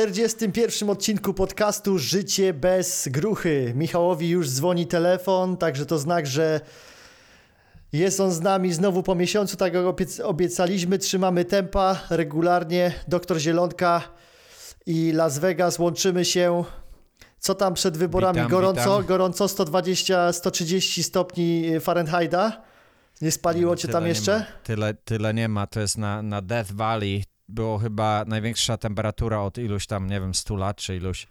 Witamy w 41 odcinku podcastu Życie bez gruchy. Michałowi już dzwoni telefon, także to znak, że jest on z nami znowu po miesiącu, tak jak obiecaliśmy. Trzymamy tempa regularnie. Doktor Zielonka i Las Vegas łączymy się. Co tam przed wyborami? Witam, gorąco, witam. gorąco 120, 130 stopni Fahrenheita. Nie spaliło cię Tyle tam nie jeszcze? ma. Tyle, tyle nie ma. To jest na, na Death Valley. Było chyba największa temperatura od iluś tam, nie wiem, 100 lat czy iluś.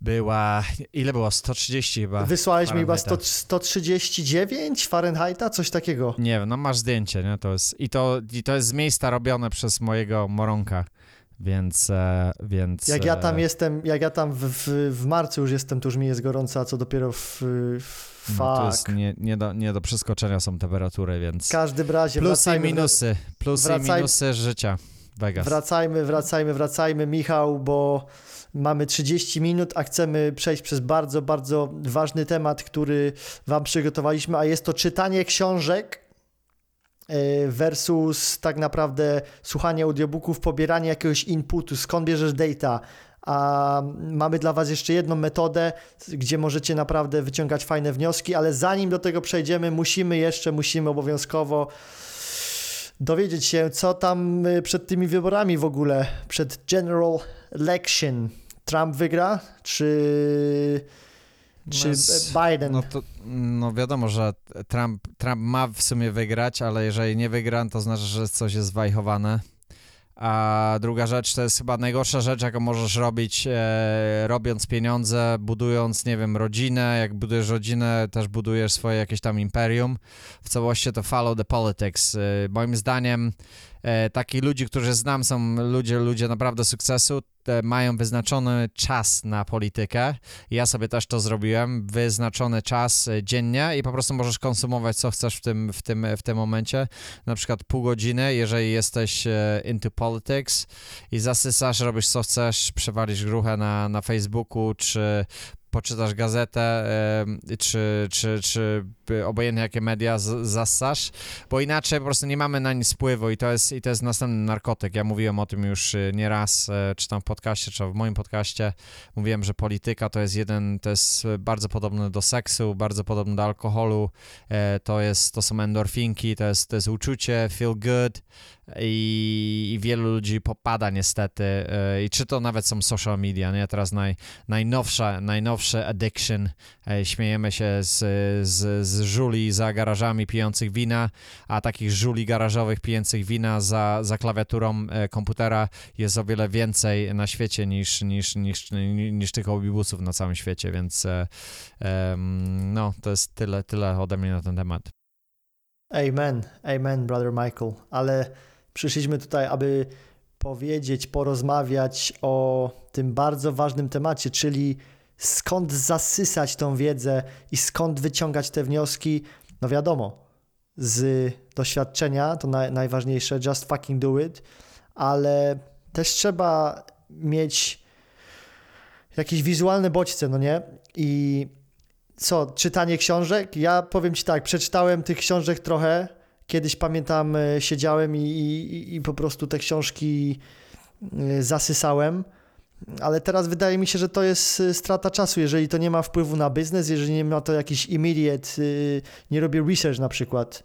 Była, ile było? 130 chyba. Wysłałeś mi chyba 100, Fahrenheita. 139 Fahrenheita, coś takiego. Nie wiem, no masz zdjęcie, nie? To jest, i, to, I to jest z miejsca robione przez mojego moronka, więc... E, więc Jak ja tam e, jestem, jak ja tam w, w, w marcu już jestem, to już mi jest gorąco, a co dopiero w, w No, to jest nie, nie, do, nie do przeskoczenia są temperatury, więc... W każdym razie Plusy i minusy, plusy i wracaj- minusy życia Vegas. wracajmy, wracajmy, wracajmy, Michał, bo mamy 30 minut, a chcemy przejść przez bardzo, bardzo ważny temat, który wam przygotowaliśmy, a jest to czytanie książek e, versus tak naprawdę słuchanie audiobooków, pobieranie jakiegoś inputu, skąd bierzesz data, a mamy dla Was jeszcze jedną metodę, gdzie możecie naprawdę wyciągać fajne wnioski, ale zanim do tego przejdziemy, musimy jeszcze, musimy obowiązkowo dowiedzieć się, co tam y, przed tymi wyborami w ogóle, przed General Election. Trump wygra, czy, czy No Biden? No to no wiadomo, że Trump, Trump ma w sumie wygrać, ale jeżeli nie wygra, to znaczy, że coś jest wajchowane. A druga rzecz to jest chyba najgorsza rzecz, jaką możesz robić, e, robiąc pieniądze, budując, nie wiem, rodzinę. Jak budujesz rodzinę, też budujesz swoje jakieś tam imperium. W całości to follow the politics. E, moim zdaniem e, takich ludzi, którzy znam, są ludzie, ludzie naprawdę sukcesu, mają wyznaczony czas na politykę. Ja sobie też to zrobiłem, wyznaczony czas e, dziennie i po prostu możesz konsumować co chcesz w tym, w tym, w tym momencie. Na przykład pół godziny, jeżeli jesteś e, into politics i zasysasz, robisz co chcesz, przewalisz gruchę na, na Facebooku, czy poczytasz gazetę, e, czy, czy, czy obojętnie jakie media z, zassasz, bo inaczej po prostu nie mamy na nic wpływu i to jest, i to jest następny narkotyk. Ja mówiłem o tym już nieraz, czy tam w podcaście, czy w moim podcaście. Mówiłem, że polityka to jest jeden, to jest bardzo podobne do seksu, bardzo podobne do alkoholu, e, to jest, to są endorfinki, to jest, to jest uczucie, feel good i, i wielu ludzi popada niestety e, i czy to nawet są social media, nie? Teraz naj, najnowsza, najnowsze addiction, e, śmiejemy się z, z, z żuli za garażami pijących wina, a takich żuli garażowych pijących wina za, za klawiaturą e, komputera jest o wiele więcej na świecie niż, niż, niż, niż, tych obibusów na całym świecie, więc no, to jest tyle, tyle ode mnie na ten temat. Amen, amen, brother Michael. Ale przyszliśmy tutaj, aby powiedzieć, porozmawiać o tym bardzo ważnym temacie, czyli skąd zasysać tą wiedzę i skąd wyciągać te wnioski. No wiadomo, z doświadczenia to naj, najważniejsze, just fucking do it, ale też trzeba mieć jakieś wizualne bodźce, no nie? I co, czytanie książek? Ja powiem ci tak, przeczytałem tych książek trochę. Kiedyś pamiętam, e, siedziałem i, i, i po prostu te książki e, zasysałem. Ale teraz wydaje mi się, że to jest e, strata czasu, jeżeli to nie ma wpływu na biznes, jeżeli nie ma to jakiś immediate, nie robię research na przykład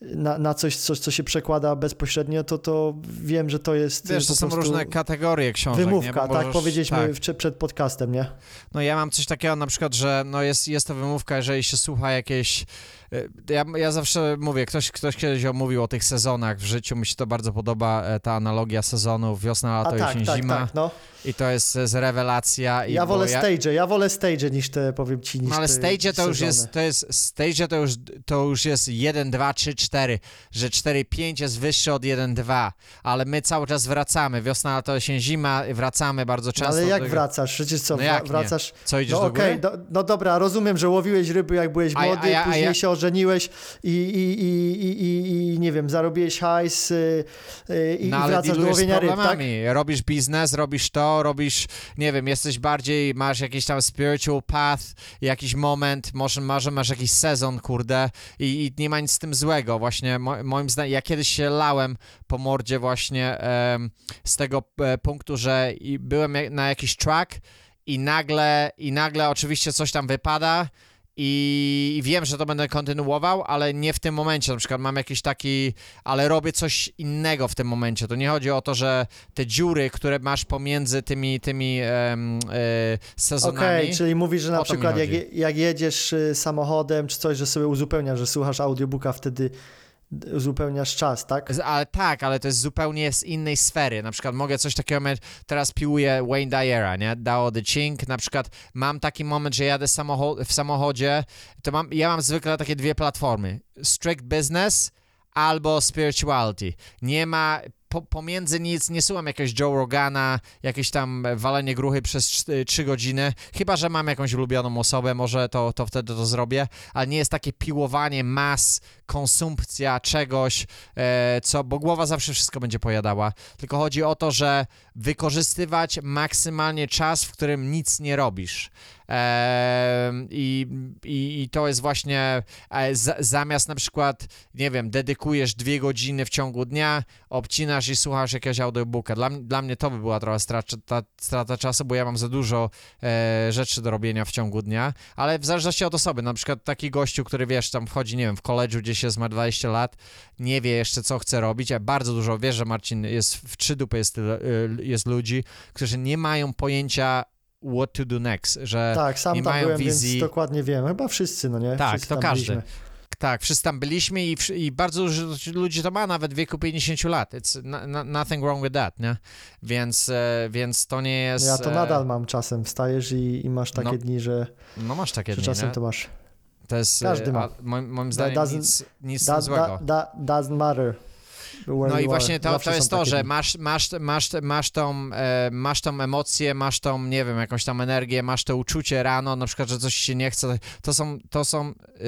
na, na coś, coś, co się przekłada bezpośrednio, to, to wiem, że to jest Wiesz, to są różne kategorie książek. wymówka, tak możesz- powiedzieliśmy tak. w- przed podcastem, nie? No ja mam coś takiego na przykład, że no jest, jest to wymówka, jeżeli się słucha jakieś... y, Ja, ja zawsze mówię, ktoś, ktoś kiedyś mówił o tych sezonach w życiu, mi się to bardzo podoba, e, ta analogia sezonów, wiosna, A lato, tak, jesień, tak, zima tak, no. i to jest, jest rewelacja. I Ja wolę stage, ja wolę stage niż te, powiem ci, niż No ale stage to już jest, to jest, stage to już, to już jest 1, 2, 3, 4, że 4, 5 jest wyższy od 1, 2, ale my cały czas wracamy, wiosna, lato, jesień, zima, wracamy bardzo No często. ale do jak tego. wracasz? Przecież co, No jak nie? wracasz... Co, idziesz No do okej, góry? no, no dobra, rozumiem, że łowiłeś ryby jak byłeś A ja- młody, a ja- a później ja- się ożeniłeś i, i, i, i, i, nie wiem, zarobiłeś hajs y, y, i, No ale wracasz do łowienia ryb, tak? Robisz biznes, robisz to, robisz, nie wiem, jesteś bardziej, masz jakiś tam spiritual path, jakiś moment, może, może masz jakiś sezon, kurde, i, i nie ma nic z tym złego, właśnie, mo, moim zdaniem, ja kiedyś się lałem po mordzie właśnie z tego e, punktu, że byłem na jakiś track i nagle, i nagle oczywiście coś tam wypada i wiem, że to będę kontynuował, ale nie w tym momencie. Na przykład mam jakiś taki, ale robię coś innego w tym momencie. To nie chodzi o to, że te dziury, które masz pomiędzy tymi, tymi em, e, sezonami. Okej, czyli mówisz, że na przykład jak, jak jedziesz y, samochodem czy coś, że sobie uzupełniasz, że słuchasz audiobooka, wtedy uzupełniasz czas, tak? Z- Ale tak, ale to jest zupełnie z innej sfery. Na przykład mogę coś takiego mieć, teraz piłuję Wayne Dyera, nie? Dao the Chink. Na przykład mam taki moment, że jadę samocho- w samochodzie, to mam, ja mam zwykle takie dwie platformy. Strict Business albo Spirituality. Nie ma po, pomiędzy nic, nie słucham jakiegoś Joe Rogana, jakieś tam walenie gruchy przez 3 godziny, chyba, że mam jakąś ulubioną osobę, może to, to wtedy to zrobię, ale nie jest takie piłowanie mas, konsumpcja czegoś, e, co, bo głowa zawsze wszystko będzie pojadała, tylko chodzi o to, że wykorzystywać maksymalnie czas, w którym nic nie robisz. I, i, I to jest właśnie e, za, zamiast na przykład, nie wiem, dedykujesz dwie godziny w ciągu dnia, obcinasz i słuchasz jakiegoś audiobooka. Dla, dla mnie to by była trochę strata, ta, strata czasu, bo ja mam za dużo e, rzeczy do robienia w ciągu dnia, ale w zależności od osoby, na przykład taki gościu, który wiesz, tam wchodzi, nie wiem, w koledżu gdzieś jest, ma 20 lat, nie wie jeszcze co chce robić, a bardzo dużo, wiesz, że Marcin jest w trzy dupy jest, y, jest ludzi, którzy nie mają pojęcia what to do next, że Tak, sam nie tam mają byłem, wizji. więc dokładnie wiem. Chyba wszyscy, no nie? Tak, wszyscy to każdy. byliśmy. Tak, wszyscy tam byliśmy i, i bardzo dużo ludzi to ma nawet w wieku 50 lat. It's no, no, nothing wrong with that, nie? Więc, e, więc to nie jest... Ja to e, nadal mam czasem. Wstajesz i, i masz takie No, dni, że, No masz takie dni, czasem nie? to masz. To jest, każdy e, ma. a Moim, moim zdaniem doesn't- nic, nic That, złego. doesn't matter. No i właśnie to, to jest to, że dni. masz, masz, masz, masz, tą, e, masz tą emocję, masz tą, nie wiem, jakąś tam energię, masz to uczucie rano, na przykład, że coś się nie chce. To są, to są, y,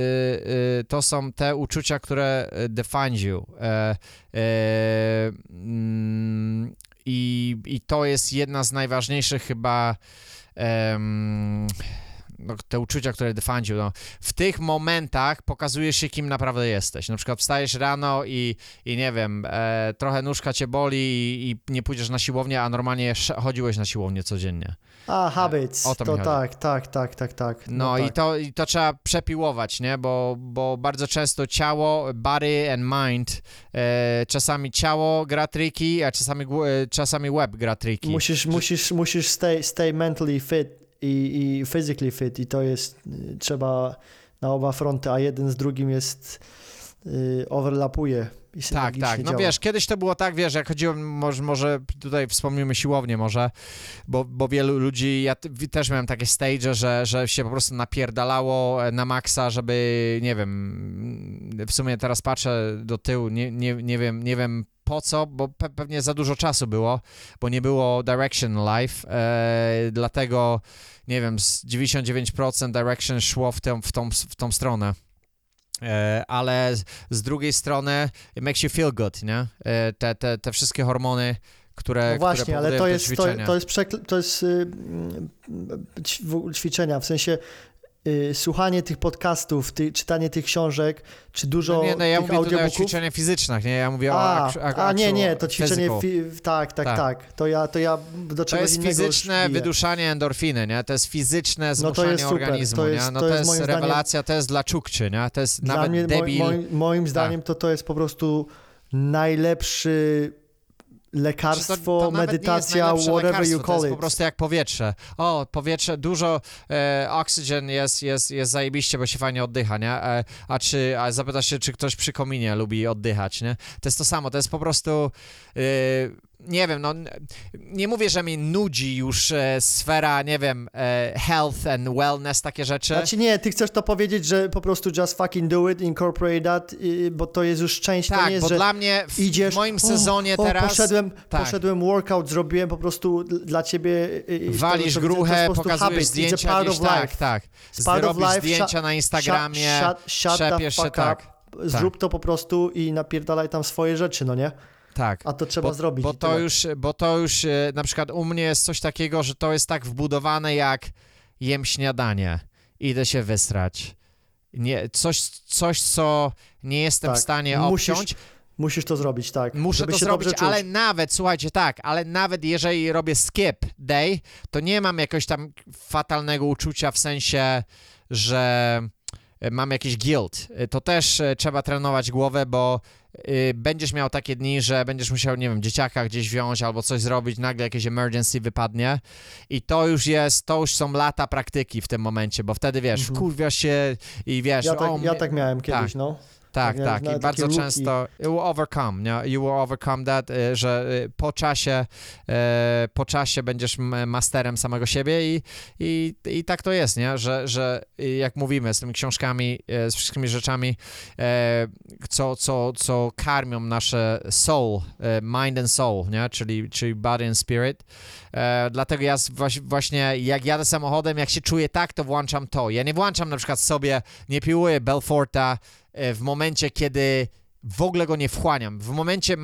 y, to są te uczucia, które y, define you. E, e, mm, i, I to jest jedna z najważniejszych chyba no, te uczucia, które you. No. W tych momentach pokazujesz się, kim naprawdę jesteś. Na przykład wstajesz rano i, i nie wiem, e, trochę nóżka cię boli i, i nie pójdziesz na siłownię, a normalnie chodziłeś na siłownię codziennie. A, habits. o to to tak, tak, tak, tak, tak. No, i, tak. to, i to trzeba przepiłować, nie? Bo, bo bardzo często ciało, body and mind, e, czasami ciało gra triki, a czasami, e, czasami łeb gra triki. Musisz, musisz, musisz stay, stay mentally fit i, i physically fit i to jest, y, trzeba na oba fronty, a jeden z drugim jest, y, overlapuje i Tak, tak. No działa. wiesz, kiedyś to było tak, wiesz, jak chodziłem, może, może tutaj wspomnimy siłownię może, bo, bo wielu ludzi, ja też miałem takie stage, że, że się po prostu napierdalało e, na maksa, żeby, nie wiem, w sumie teraz patrzę do tyłu, nie, nie, nie wiem, nie wiem po co, bo pe pewnie za dużo czasu było, bo nie było direction life, e, dlatego, nie wiem, z 99% direction szło w tą, w tą, w tą stronę. E, ale z- drugiej strony it makes you feel good, nie? E, Te, te, te wszystkie hormony, które, No właśnie, które ale to jest, to, to jest, przekl- to jest y, w- ćwiczenia, w sensie y, słuchanie tych podcastów, ty, czytanie tych książek, czy dużo no nie, no ja tych mówię tutaj o ćwiczeniach fizycznych, nie? Ja mówię A, o actu- ac- a nie, nie, actual to ćwiczenie, fi- tak, tak, Tak. tak, to ja, to ja do To czegoś jest innego już fizyczne wyduszanie endorfiny, nie? To jest fizyczne No to zmuszanie jest super, organizmu, to nie? jest- No to to jest jest moim zdaniem- rewelacja, to jest dla czukczy, nie? To jest nawet mnie, debil. Tak. moim, moim zdaniem to to jest po prostu najlepszy lekarstwo, to, to jest medytacja, whatever you To call jest it. po prostu jak powietrze. O, powietrze, dużo e, oxygen jest, jest, jest zajebiście, bo się fajnie oddycha, nie? E, a czy, a zapytasz się, czy ktoś przy kominie lubi oddychać, nie? To jest to samo, to jest po prostu, e, nie wiem, no, nie mówię, że mi nudzi już e, sfera, nie wiem, e, health and wellness, takie rzeczy. Znaczy nie, ty chcesz to powiedzieć, że po prostu just fucking do it, incorporate that, y, bo to jest już część, to tak, nie jest, bo że dla mnie w, idziesz, w moim o, sezonie o, teraz... poszedłem, tak. poszedłem workout, zrobiłem po prostu dla ciebie... to- Walisz to, to, to gruchę, pokazujesz habit, zdjęcia part gdzieś, of tak, life. tak. Zrobisz life, zdjęcia na Instagramie, Shut, shut, shut się, tak. up, zrób to po prostu i napierdalaj tam swoje rzeczy, no nie? Tak. A to trzeba bo, zrobić. Bo to, już, bo to już e, na przykład u mnie jest coś takiego, że to jest tak wbudowane jak jem śniadanie, idę się wysrać. nie, coś, coś, co nie jestem Tak. w stanie Musisz obciąć, Musisz to zrobić, tak. Muszę żeby to zrobić, ale nawet, słuchajcie, tak, ale nawet jeżeli robię skip day, to nie mam jakiegoś tam fatalnego uczucia w sensie, że e, mam jakiś guilt. E, To też trzeba trenować głowę, bo będziesz miał takie dni, że będziesz musiał, nie wiem, dzieciaka gdzieś wziąć albo coś zrobić, nagle jakieś emergency wypadnie i to już jest, to już są lata praktyki w tym momencie, bo wtedy wiesz, Mhm. wkurwiasz się i wiesz, Ja tak, o, ja tak miałem kiedyś, tak. no. Tak, tak. na I bardzo często you will overcome, nie? You will overcome that, y, że y, po czasie, e, po czasie będziesz masterem samego siebie i, i, i tak to jest, nie? Że, że y, jak mówimy z tymi książkami, z wszystkimi rzeczami, co, co, co karmią nasze soul, mind and soul, nie? Czyli, czyli body and spirit. E, dlatego ja właśnie jak jadę samochodem, jak się czuję tak, to włączam to. Ja nie włączam na przykład sobie, nie piłuję Belforta w momencie, kiedy w ogóle go nie wchłaniam. W momencie,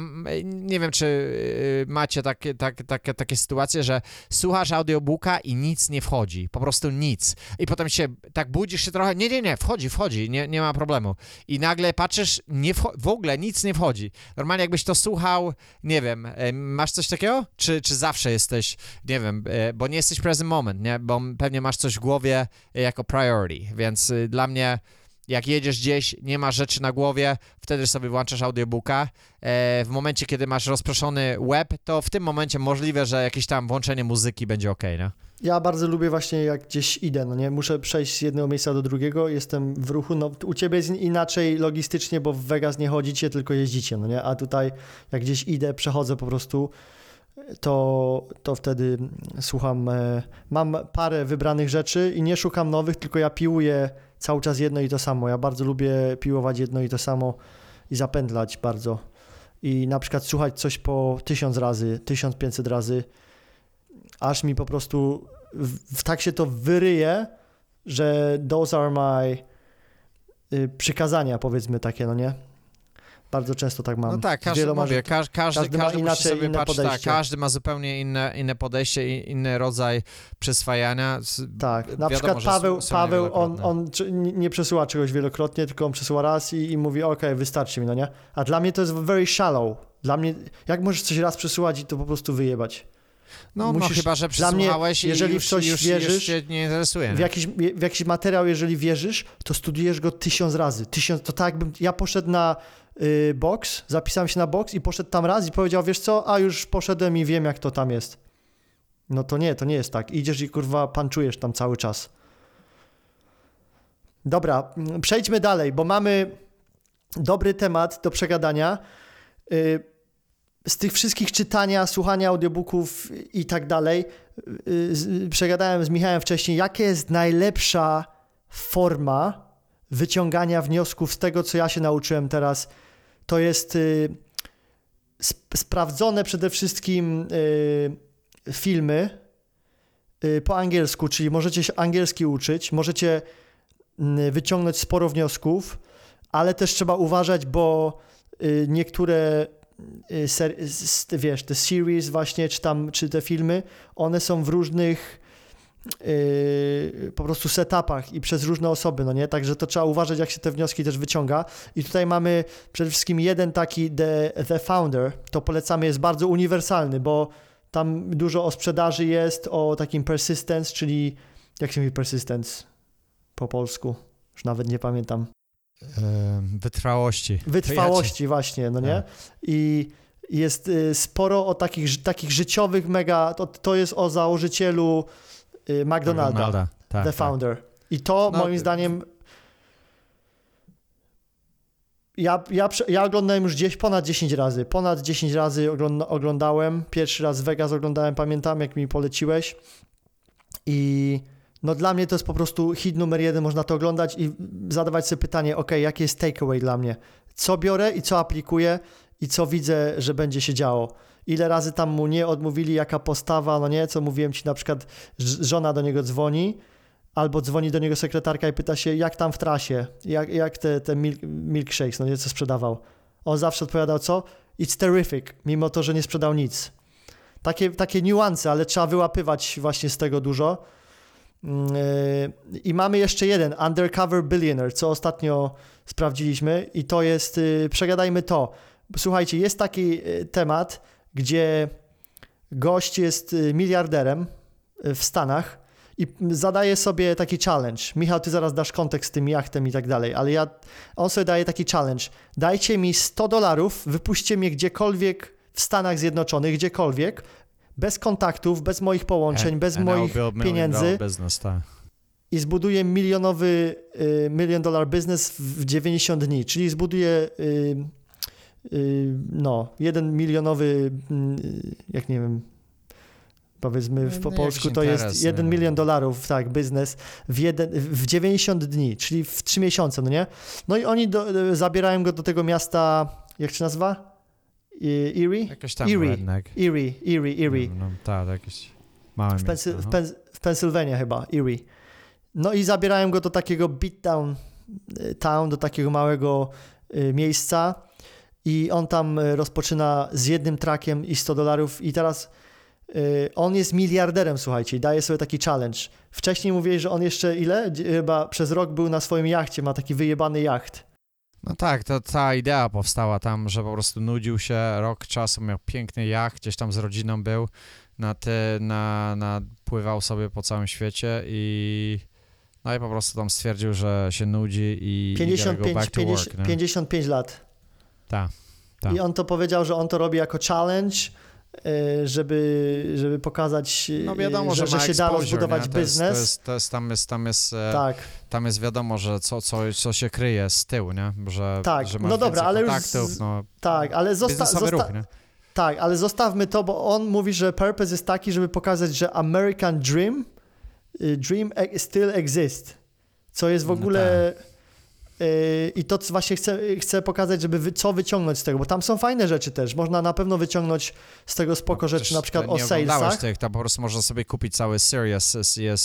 nie wiem, czy y, macie takie, tak, takie, takie sytuacje, że słuchasz audiobooka i nic nie wchodzi, po prostu nic. I potem się tak budzisz się trochę, nie, nie, nie, wchodzi, wchodzi, nie, nie ma problemu. I nagle patrzysz, nie w ogóle nic nie wchodzi. Normalnie jakbyś to słuchał, nie wiem, e, masz coś takiego? Czy, czy zawsze jesteś, nie wiem, e, bo nie jesteś present moment, nie? Bo pewnie masz coś w głowie e, jako priority, więc dla mnie jak jedziesz gdzieś, nie ma rzeczy na głowie, wtedy sobie włączasz audiobooka. E, w momencie, kiedy masz rozproszony web, to w tym momencie możliwe, że jakieś tam włączenie muzyki będzie ok, nie? Ja bardzo lubię właśnie jak gdzieś idę, no nie? Muszę przejść z jednego miejsca do drugiego, jestem w ruchu, no u Ciebie jest inaczej logistycznie, bo w Vegas nie chodzicie, tylko jeździcie, no nie? A tutaj jak gdzieś idę, przechodzę po prostu, to, to wtedy słucham, e, mam parę wybranych rzeczy i nie szukam nowych, tylko ja piłuję cały czas jedno i to samo. Ja bardzo lubię piłować jedno i to samo i zapędlać bardzo. I na przykład słuchać coś po tysiąc razy, 1500 razy, aż mi po prostu w, w tak się to wyryje, że those are my y, przykazania, powiedzmy takie, no nie? Bardzo często tak mam. No tak, każdy, wieloma mówię, każ, każdy, każdy ma każdy musi inaczej sobie patrzeć, tak, każdy ma zupełnie inne, inne podejście, i- inny rodzaj przyswajania. Tak, na wiadomo, przykład Paweł, Paweł on, on nie przesyła czegoś wielokrotnie, tylko on przesyła raz i, i mówi, okej, wystarczy mi, no nie? A dla mnie to jest very shallow. Dla mnie, jak możesz coś raz przesyłać i to po prostu wyjebać? No, no musisz- chyba, że dla mnie, przesłuchałeś i jeżeli już, w coś już, wierzysz, już cię nie interesuje. W jakiś, w jakiś materiał, jeżeli wierzysz, to studujesz go tysiąc razy. Tysiąc, to tak jakbym, ja poszedł na y, box, zapisałem się na box i poszedł tam raz i powiedział, wiesz co, a już poszedłem i wiem, jak to tam jest. No to nie, to nie jest tak. Idziesz i kurwa panczujesz tam cały czas. Dobra, mm, przejdźmy dalej, bo mamy dobry temat do przegadania. Y, Z tych wszystkich czytania, słuchania audiobooków i tak dalej, y, przegadałem z Michałem wcześniej, jaka jest najlepsza forma wyciągania wniosków z tego, co ja się nauczyłem teraz. To jest y, sp- sprawdzone przede wszystkim y, filmy y, po angielsku, czyli możecie się angielski uczyć, możecie wyciągnąć sporo wniosków, ale też trzeba uważać, bo niektóre wiesz, te series właśnie, czy tam, czy te filmy, one są w różnych yy, po prostu setupach i przez różne osoby, no nie? Także to trzeba uważać, jak się te wnioski też wyciąga. I tutaj mamy przede wszystkim jeden taki The, the Founder, to polecamy, jest bardzo uniwersalny, bo tam dużo o sprzedaży jest, o takim persistence, czyli jak się mówi persistence po polsku? Już nawet nie pamiętam. Em, Wytrwałości. Wytrwałości właśnie, no nie? Tak. I jest y, sporo o takich, takich życiowych mega, to, to jest o założycielu y, McDonalda, tak, The tak. Founder. I to No, moim y- zdaniem ja, ja, ja oglądałem już gdzieś ponad 10 razy. Ponad 10 razy ogląda, oglądałem. Pierwszy raz Vegas oglądałem, pamiętam, jak mi poleciłeś. I no dla mnie to jest po prostu hit numer jeden. Można to oglądać i zadawać sobie pytanie, ok, jakie jest takeaway dla mnie? Co biorę i co aplikuję i co widzę, że będzie się działo? Ile razy tam mu nie odmówili, jaka postawa, no nie, co mówiłem ci, na przykład żona do niego dzwoni, albo dzwoni do niego sekretarka i pyta się, jak tam w trasie, jak, jak te, te milk, milkshakes, no nie, co sprzedawał. On zawsze odpowiadał, co? It's terrific, mimo to, że nie sprzedał nic. Takie, takie niuanse, ale trzeba wyłapywać właśnie z tego dużo. Mm, y, I mamy jeszcze jeden, Undercover Billionaire, co ostatnio sprawdziliśmy i to jest, y, przegadajmy to. Słuchajcie, jest taki y, temat, gdzie gość jest y, miliarderem y, w Stanach i zadaje sobie taki challenge. Michał, ty zaraz dasz kontekst z tym jachtem i tak dalej, ale ja, on sobie daje taki challenge. Dajcie mi 100 dolarów, wypuśćcie mnie gdziekolwiek w Stanach Zjednoczonych, gdziekolwiek, bez kontaktów, bez moich połączeń, bez And moich pieniędzy Business, tak. i zbuduje milionowy, y, million dollar business w 90 dni, czyli zbuduje y, no, jeden milionowy, mm, jak nie wiem, powiedzmy w, po No, polsku to jest nie 1 wiem. milion dolarów, tak, biznes w, jeden, w 90 dni, czyli w 3 miesiące, no nie? No i oni do, zabierają go do tego miasta, jak się nazywa? Erie? Jakoś tam Erie. Erie, Erie, Erie. No, tak, jakieś małe W, Pensy- w, no. Pens- w Pensylwania chyba, Erie. No i zabierają go do takiego beatdown y, town, do takiego małego y, miejsca i on tam y, rozpoczyna z jednym trakiem i 100 dolarów i teraz y, on jest miliarderem, słuchajcie, i daje sobie taki challenge. Wcześniej mówiłeś, że on jeszcze ile? Chyba przez rok był na swoim jachcie, ma taki wyjebany jacht. No tak, to ta idea powstała tam, że po prostu nudził się rok czasu, miał piękny jacht, gdzieś tam z rodziną był, na te, na, na, pływał sobie po całym świecie i no i po prostu tam stwierdził, że się nudzi i, i gotta 55, go back to 50, work, nie? 55 lat. Tak, tak. I on to powiedział, że on to robi jako challenge, y, żeby, żeby pokazać, No wiadomo, że, że, że się da exposure, rozbudować nie? Biznes. to jest, to jest, tam jest, tam jest, e, Tak, tam jest wiadomo, że co, co, co się kryje z tyłu, nie? Że, Tak, że masz no dobra, ale już z- no, tak, ale zosta- zosta- ruch, nie? tak, ale zostawmy to, bo on mówi, że purpose jest taki, żeby pokazać, że American Dream, y, dream e- still exist, co jest w No ogóle... y, I to co właśnie chcę, chcę pokazać, żeby wy, co wyciągnąć z tego, bo tam są fajne rzeczy też. Można na pewno wyciągnąć z tego spoko No, rzeczy, na przykład o salesach. tych, tam po prostu można sobie kupić cały series,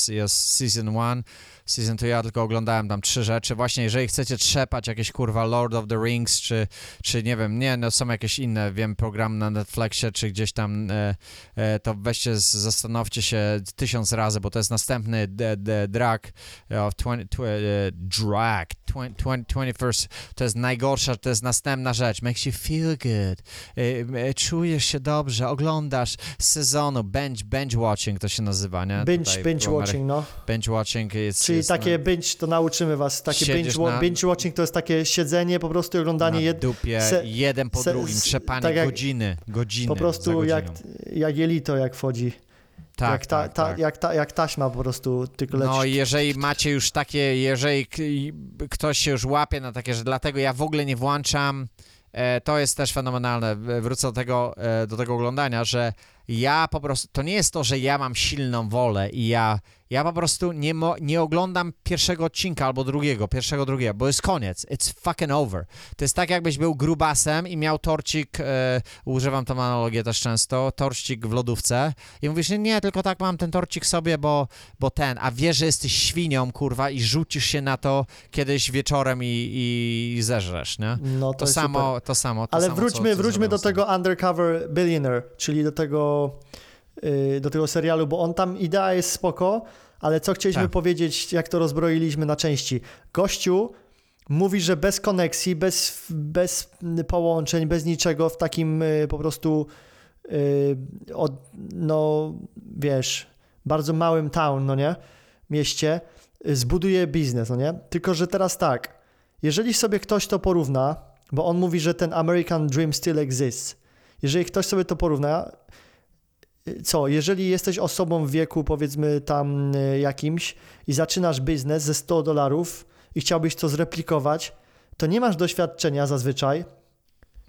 jest season one, season 2, ja tylko oglądałem tam trzy rzeczy. Właśnie, jeżeli chcecie trzepać jakieś kurwa Lord of the Rings, czy, czy nie wiem, nie, no są jakieś inne, wiem, program na Netflixie, czy gdzieś tam, e, e, to weźcie, zastanówcie się tysiąc razy, bo to jest następny d, d, drag of 20, tw, e, drag, 20, 21st, to jest najgorsza, to jest następna rzecz, makes you feel good, e, e, czujesz się dobrze, oglądasz sezonu, binge, binge watching to się nazywa, nie? Binge, Tutaj binge watching, no. Binge watching jest... Czyli jest takie binge, to nauczymy was, takie binge, Siedzisz wa- na- binge watching to jest takie siedzenie, po prostu i oglądanie na jed, dupie, se- jeden po se- drugim, trzepanie tak godziny, godziny po prostu jak, jak jelito jak wchodzi. tak, jak, ta, tak, ta, tak. Jak, ta, jak taśma po prostu, tylko leci. No jeżeli macie już takie, jeżeli ktoś się już łapie na takie, że dlatego ja w ogóle nie włączam, e, to jest też fenomenalne, wrócę do tego, e, do tego oglądania, że ja po prostu, to nie jest to, że ja mam silną wolę i ja, ja po prostu nie, mo, nie oglądam pierwszego odcinka albo drugiego, pierwszego, drugiego, bo jest koniec, it's fucking over. To jest tak, jakbyś był grubasem i miał torcik, e, używam tą analogię też często, torcik w lodówce i mówisz, nie, nie, tylko tak mam ten torcik sobie, bo, bo ten, a wiesz, że jesteś świnią, kurwa, i rzucisz się na to kiedyś wieczorem i, i zeżresz, nie? No to, To samo, super. to samo. To Ale samo, wróćmy, co, co wróćmy do tego Undercover Billionaire, czyli do tego, yy, do tego serialu, bo on tam, idea jest spoko, ale co chcieliśmy Tak. powiedzieć, jak to rozbroiliśmy na części. Gościu mówi, że bez koneksji, bez, bez połączeń, bez niczego, w takim yy, po prostu, yy, od, no wiesz, bardzo małym town, no nie, mieście, zbuduje biznes, no nie? Tylko, że teraz tak, jeżeli sobie ktoś to porówna, bo on mówi, że ten American Dream still exists. Jeżeli ktoś sobie to porówna, y, co, jeżeli jesteś osobą w wieku powiedzmy tam y, jakimś i zaczynasz biznes ze 100 dolarów i chciałbyś to zreplikować, to nie masz doświadczenia zazwyczaj,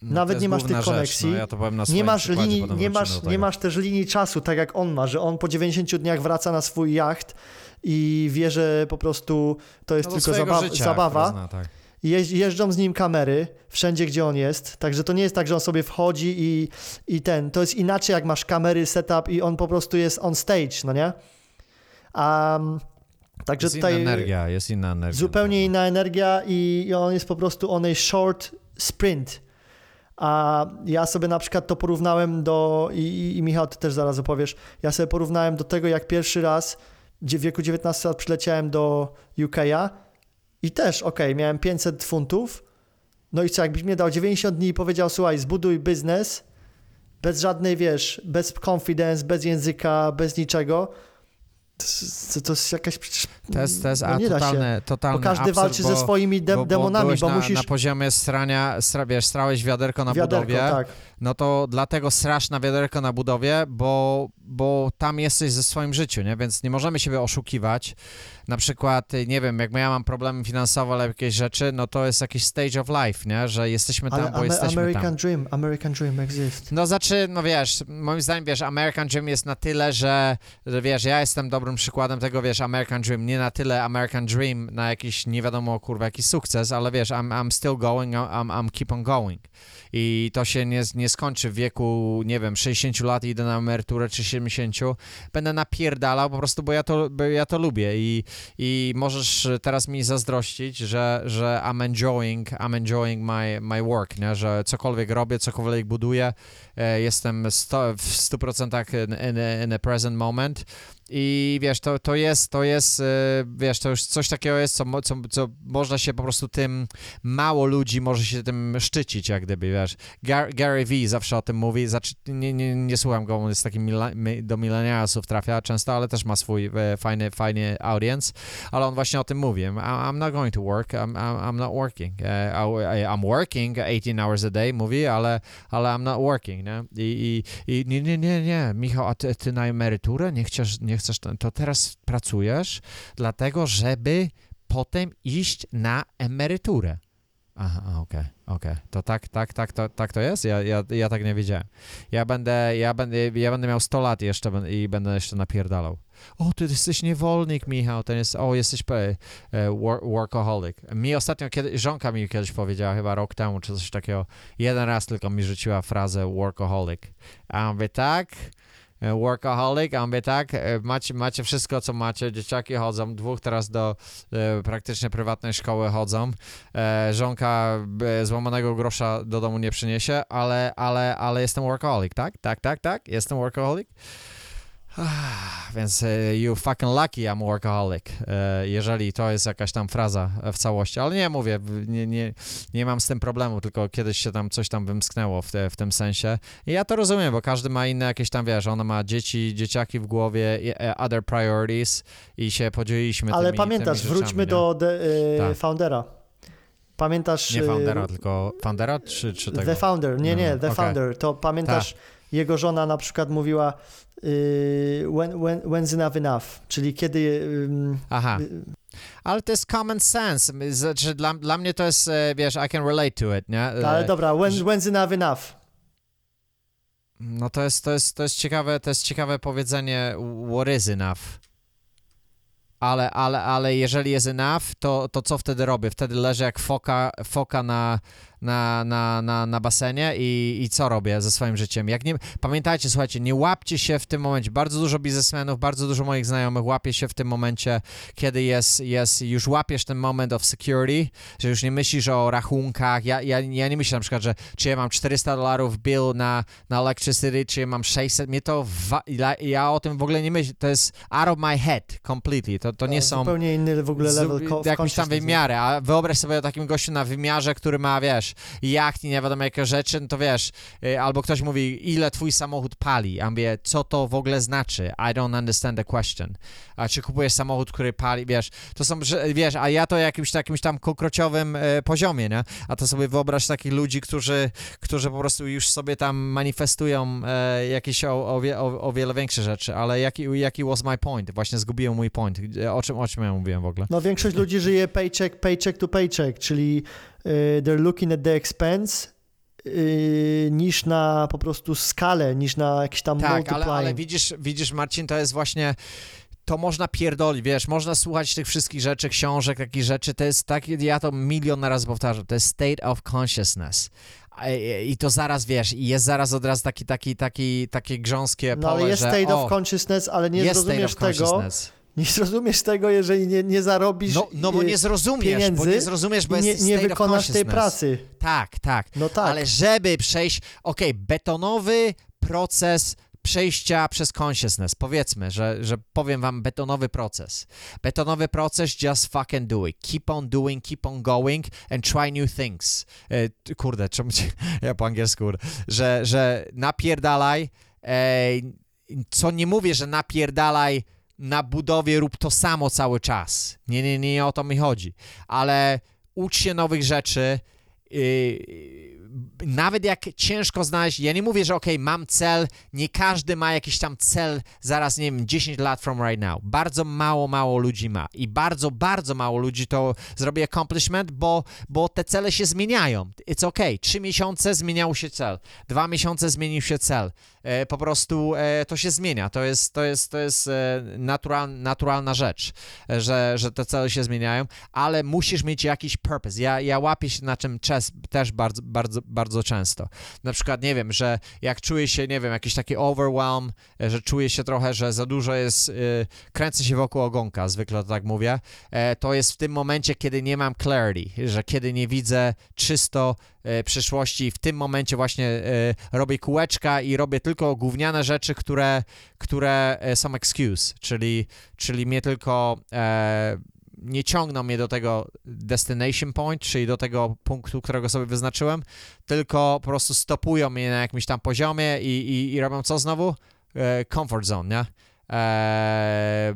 No, Nawet nie masz tych rzecz, koneksji, No, ja to powiem na nie masz, linii, nie, masz, nie masz też linii czasu, tak jak on ma, że on po 90 dniach wraca na swój jacht i wie, że po prostu to jest No tylko zaba- życia, zabawa. Zna, tak. Jeź, jeżdżą z nim kamery wszędzie, gdzie on jest, także to nie jest tak, że on sobie wchodzi i, i ten, to jest inaczej, jak masz kamery, setup i on po prostu jest on stage, no nie? A także Jest tutaj inna energia, jest inna energia. zupełnie inna energia i, i on jest po prostu on a short sprint. A ja sobie na przykład to porównałem do, i, i, i Michał, ty też zaraz opowiesz, ja sobie porównałem do tego, jak pierwszy raz w wieku 19 lat przyleciałem do UK'a i też, okej, miałem 500 funtów, no i co, jakbyś mnie dał 90 dni i powiedział, słuchaj, zbuduj biznes, bez żadnej, wiesz, bez confidence, bez języka, bez niczego, to, to jest jakaś przecież... To jest, to jest no nie da się. totalny Bo każdy absurd, walczy bo, ze swoimi de- bo, bo demonami, bo na, musisz... na poziomie strania, stra, wiesz, strałeś wiaderko na wiaderko, budowie, tak. No to dlatego strasz na wiaderko na budowie, bo, bo tam jesteś ze swoim życiu, nie? Więc nie możemy siebie oszukiwać. Na przykład, nie wiem, jak ja mam problemy finansowe albo jakieś rzeczy, no to jest jakiś stage of life, nie? Że jesteśmy tam, Ale bo jesteśmy American tam. Dream, American Dream exist. No znaczy, no wiesz, moim zdaniem, wiesz, American Dream jest na tyle, że, że wiesz, ja jestem dobrym przykładem tego, wiesz, American Dream, nie na tyle American Dream na jakiś, nie wiadomo, kurwa, jakiś sukces, ale wiesz, I'm, I'm still going, I'm, I'm keep on going. I to się nie, nie skończy w wieku, nie wiem, 60 lat i idę na emeryturę, czy 70. Będę napierdalał po prostu, bo ja to, bo ja to lubię i, i możesz teraz mi zazdrościć, że, że I'm enjoying, I'm enjoying my, my work, nie? że cokolwiek robię, cokolwiek buduję, e, jestem sto, w 100% in, in, in a present moment i wiesz, to, to jest, to jest, e, wiesz, to już coś takiego jest, co, co, co można się po prostu tym, mało ludzi może się tym szczycić, jak gdyby, wiesz. Gar, Gary Vee zawsze o tym mówi, znaczy, nie, nie, nie słucham go, on jest taki do millennialsów trafia często, ale też ma swój e, fajny, fajny audience, ale on właśnie o tym mówi. I'm, not going to work, I'm, I'm, not working. E, I- I'm working 18 hours a day, mówi, ale, ale I'm not working, nie? I, i, i nie, nie, nie, nie, Michał, a ty, ty na emeryturę nie chcesz, nie chcesz, to teraz pracujesz dlatego, żeby potem iść na emeryturę. Aha, okej, okej. To tak, tak, tak, to, tak to jest? Ja, ja, ja tak nie wiedziałem. Ja będę, ja będę, ja będę miał 100 lat jeszcze i będę jeszcze napierdalał. O, ty jesteś niewolnik, Michał, ten jest, o, jesteś e, e, wor, workaholic. Mi ostatnio, kiedy, żonka mi kiedyś powiedziała, chyba rok temu, czy coś takiego, jeden raz tylko mi rzuciła frazę workaholic. A ja mówię, tak, workaholic, a mówię, tak, e, macie, macie wszystko, co macie, dzieciaki chodzą, dwóch teraz do e, praktycznie prywatnej szkoły chodzą, e, żonka e, złamanego grosza do domu nie przyniesie, ale, ale, ale jestem workaholic, tak? Tak, tak, tak, jestem workaholic. Ah, Więc e, you fucking lucky I'm workaholic, e, jeżeli to jest jakaś tam fraza e, w całości, ale nie mówię, nie, nie, nie mam z tym problemu, tylko kiedyś się tam coś tam wymsknęło w, te, w tym sensie i ja to rozumiem, bo każdy ma inne jakieś tam, wiesz, ona ma dzieci, dzieciaki w głowie, other priorities i się podzieliliśmy Ale tymi, pamiętasz, tymi wróćmy do e, Tak. foundera. Pamiętasz... Nie foundera, tylko foundera czy, czy tego? The Founder, nie, nie, No, The okej. Founder. To pamiętasz, jego żona na przykład mówiła y, when, when, when's enough enough, czyli kiedy... ym, Aha, y, ale to jest common sense, znaczy dla, dla mnie to jest, e, wiesz, I can relate to it, nie? E, ale dobra, when, when's enough enough. No to jest, to jest, to jest ciekawe, to jest ciekawe powiedzenie what is enough. Ale, ale, ale jeżeli jest enough, to, to co wtedy robię? Wtedy leżę jak foka, foka na, na, na, na, na basenie i, i co robię ze swoim życiem? Jak nie, pamiętajcie, słuchajcie, nie łapcie się w tym momencie. Bardzo dużo biznesmenów, bardzo dużo moich znajomych łapie się w tym momencie, kiedy jest, jest już łapiesz ten moment of security, że już nie myślisz o rachunkach. Ja, ja, ja nie myślę na przykład, że czy ja mam 400 dolarów bill na, na electricity, czy ja mam 600. Mnie to, wa- ja, o tym w ogóle nie myślę. To jest out of my head completely. To, to nie są Zupełnie inny w ogóle z- level w jakimś tam wymiarze, a wyobraź sobie o takim gościu na wymiarze, który ma, wiesz, jacht i nie wiadomo jakie rzeczy, no to wiesz, y, albo ktoś mówi, ile twój samochód pali, a mówię, co to w ogóle znaczy? I don't understand the question. A czy kupujesz samochód, który pali, wiesz, to są, wiesz, a ja to jakimś jakimś tam konkrociowym e, poziomie, nie? A to sobie wyobraź takich ludzi, którzy, którzy po prostu już sobie tam manifestują e, jakieś o, o, o, o wiele większe rzeczy, ale jaki, jaki was my point? Właśnie zgubiłem mój point. Gdzie- O czym, o czym ja mówiłem w ogóle? No większość ludzi żyje paycheck, paycheck to paycheck, czyli y, they're looking at the expense y, niż na po prostu skalę, niż na jakiś tam Tak, ale, ale widzisz, widzisz, Marcin, to jest właśnie. To można pierdolić, wiesz, można słuchać tych wszystkich rzeczy, książek, takich rzeczy, to jest tak, ja to milion razy powtarzam, to jest state of consciousness. I to zaraz, wiesz, i jest zaraz od razu taki, taki, taki, takie grząskie No pole, ale jest że state o, of consciousness, ale nie zrozumiesz tego. Nie zrozumiesz tego, jeżeli nie, nie zarobisz No, no bo y, nie zrozumiesz, pieniędzy bo nie zrozumiesz, bo nie, nie wykonasz tej pracy. Tak, tak. No tak. Ale żeby przejść, okej, betonowy proces przejścia przez consciousness, powiedzmy, że, że powiem wam betonowy proces. Betonowy proces, just fucking do it. Keep on doing, keep on going and try new things. E, kurde, czemu ci, ja po angielsku, że, że napierdalaj, e, co nie mówię, że napierdalaj na budowie rób to samo cały czas. Nie, nie, nie, nie o to mi chodzi. Ale ucz się nowych rzeczy, yy, nawet jak ciężko znaleźć, ja nie mówię, że ok, mam cel, nie każdy ma jakiś tam cel zaraz, nie wiem, 10 lat from right now. Bardzo mało, mało ludzi ma i bardzo, bardzo mało ludzi to zrobi accomplishment, bo, bo te cele się zmieniają. It's ok, trzy miesiące zmieniał się cel, dwa miesiące zmienił się cel. E, po prostu e, to się zmienia, to jest, to jest, to jest e, natural, naturalna rzecz, e, że, że te cele się zmieniają, ale musisz mieć jakiś purpose. Ja, ja łapię się na czym czas, też bardzo, bardzo, bardzo często. Na przykład, nie wiem, że jak czuję się, nie wiem, jakiś taki overwhelm, e, że czuję się trochę, że za dużo jest, yy, kręcę się wokół ogonka, zwykle to tak mówię, e, to jest w tym momencie, kiedy nie mam clarity, że kiedy nie widzę czysto e, przyszłości, w tym momencie właśnie e, robię kółeczka i robię tylko gówniane rzeczy, które, które e, są excuse, czyli, czyli mnie tylko e, nie ciągną mnie do tego destination point, czyli do tego punktu, którego sobie wyznaczyłem, tylko po prostu stopują mnie na jakimś tam poziomie i, i, i robią co znowu? E, comfort zone, nie? E,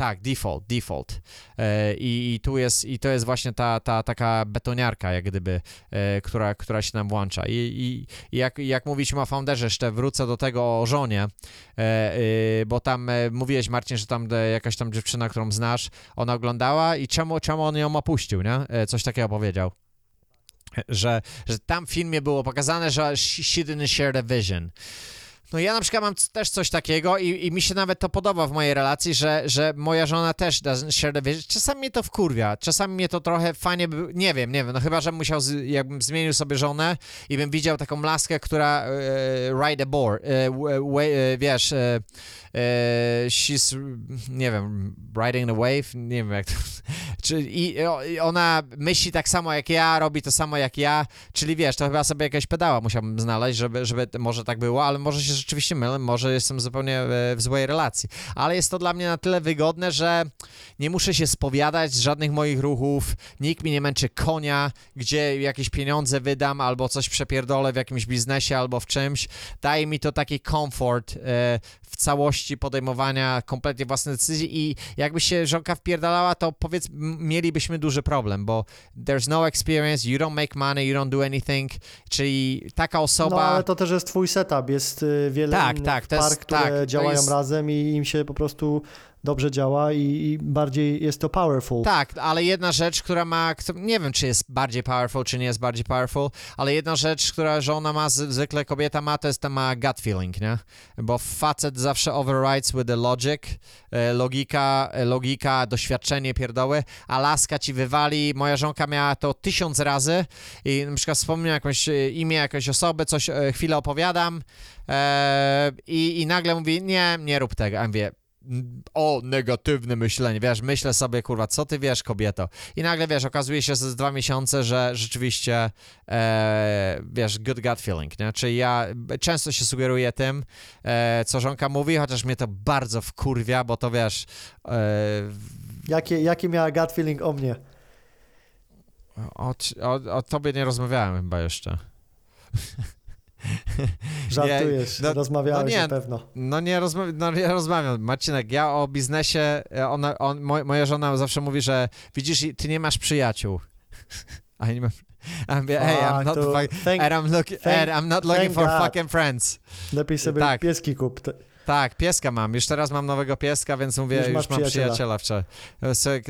tak, default, default. E, i, I tu jest, i to jest właśnie ta, ta taka betoniarka, jak gdyby, e, która, która się nam włącza. I, i, jak, jak mówiliśmy o founderze, jeszcze wrócę do tego o żonie, e, bo tam mówiłeś, Marcin, że tam jakaś tam dziewczyna, którą znasz, ona oglądała i czemu, czemu on ją opuścił, nie? Coś takiego powiedział. Że, że tam w filmie było pokazane, że she didn't share the vision. No ja na przykład mam też coś takiego i, i mi się nawet to podoba w mojej relacji, że, że moja żona też the vision. Czasami mnie to wkurwia, czasami mnie to trochę fajnie, by, nie wiem, nie wiem, no chyba, że musiał, z, jakbym zmienił sobie żonę i bym widział taką laskę, która e, ride a board, e, wa- e, wiesz, e, e, she's, nie wiem, riding the wave, nie wiem jak to, czy, i, i ona myśli tak samo jak ja, robi to samo jak ja, czyli wiesz, to chyba sobie jakiegoś pedała musiałbym znaleźć, żeby, żeby może tak było, ale może się rzeczywiście mylę, może jestem zupełnie e, w złej relacji, ale jest to dla mnie na tyle wygodne, że nie muszę się spowiadać z żadnych moich ruchów, nikt mi nie męczy konia, gdzie jakieś pieniądze wydam albo coś przepierdolę w jakimś biznesie albo w czymś, daje mi to taki komfort e, w całości podejmowania kompletnie własnych decyzji i jakby się żonka wpierdalała, to powiedz, mielibyśmy duży problem, bo there's no experience, you don't make money, you don't do anything, czyli taka osoba... No ale to też jest twój setup, jest y, wiele Tak, innych tak, par, jest- które tak, działają jest- razem i im się po prostu dobrze działa i, i bardziej jest to powerful. Tak, ale jedna rzecz, która ma, nie wiem, czy jest bardziej powerful, czy nie jest bardziej powerful, ale jedna rzecz, która żona ma, zwykle kobieta ma, to jest ta ma gut feeling, nie? Bo facet zawsze overrides with the logic, e, logika, e, logika, doświadczenie, pierdoły, a laska ci wywali, moja żonka miała to tysiąc razy i na przykład wspomnę jakąś e, imię jakiejś osoby, coś chwilę opowiadam e, i, i nagle mówi, nie, nie rób tego, a ja mówię, o, negatywne myślenie, wiesz, myślę sobie, kurwa, co ty wiesz, kobieto? I nagle, wiesz, okazuje się za dwa miesiące, że rzeczywiście, e, wiesz, good gut feeling, nie? Czyli ja często się sugeruję tym, e, co żonka mówi, chociaż mnie to bardzo wkurwia, bo to, wiesz, e, Jakie, jakie miała gut feeling o mnie? o, o, o tobie nie rozmawiałem chyba jeszcze. Żartujesz, no- rozmawiałeś no nie, na pewno. No nie, rozma- no nie rozmawiam. Marcinek, ja o biznesie, e, ona, on, moj, moja żona zawsze mówi, że widzisz, ty nie masz przyjaciół. A ja nie mam... Mówię, hey, I'm A, not, to thank- and I'm, look, thank- and I'm not looking for God. fucking friends. Lepiej sobie tak. pieski kup. Tak, pieska mam. Już teraz mam nowego pieska, więc mówię, Już już, mam przyjaciela. przyjaciela wczoraj.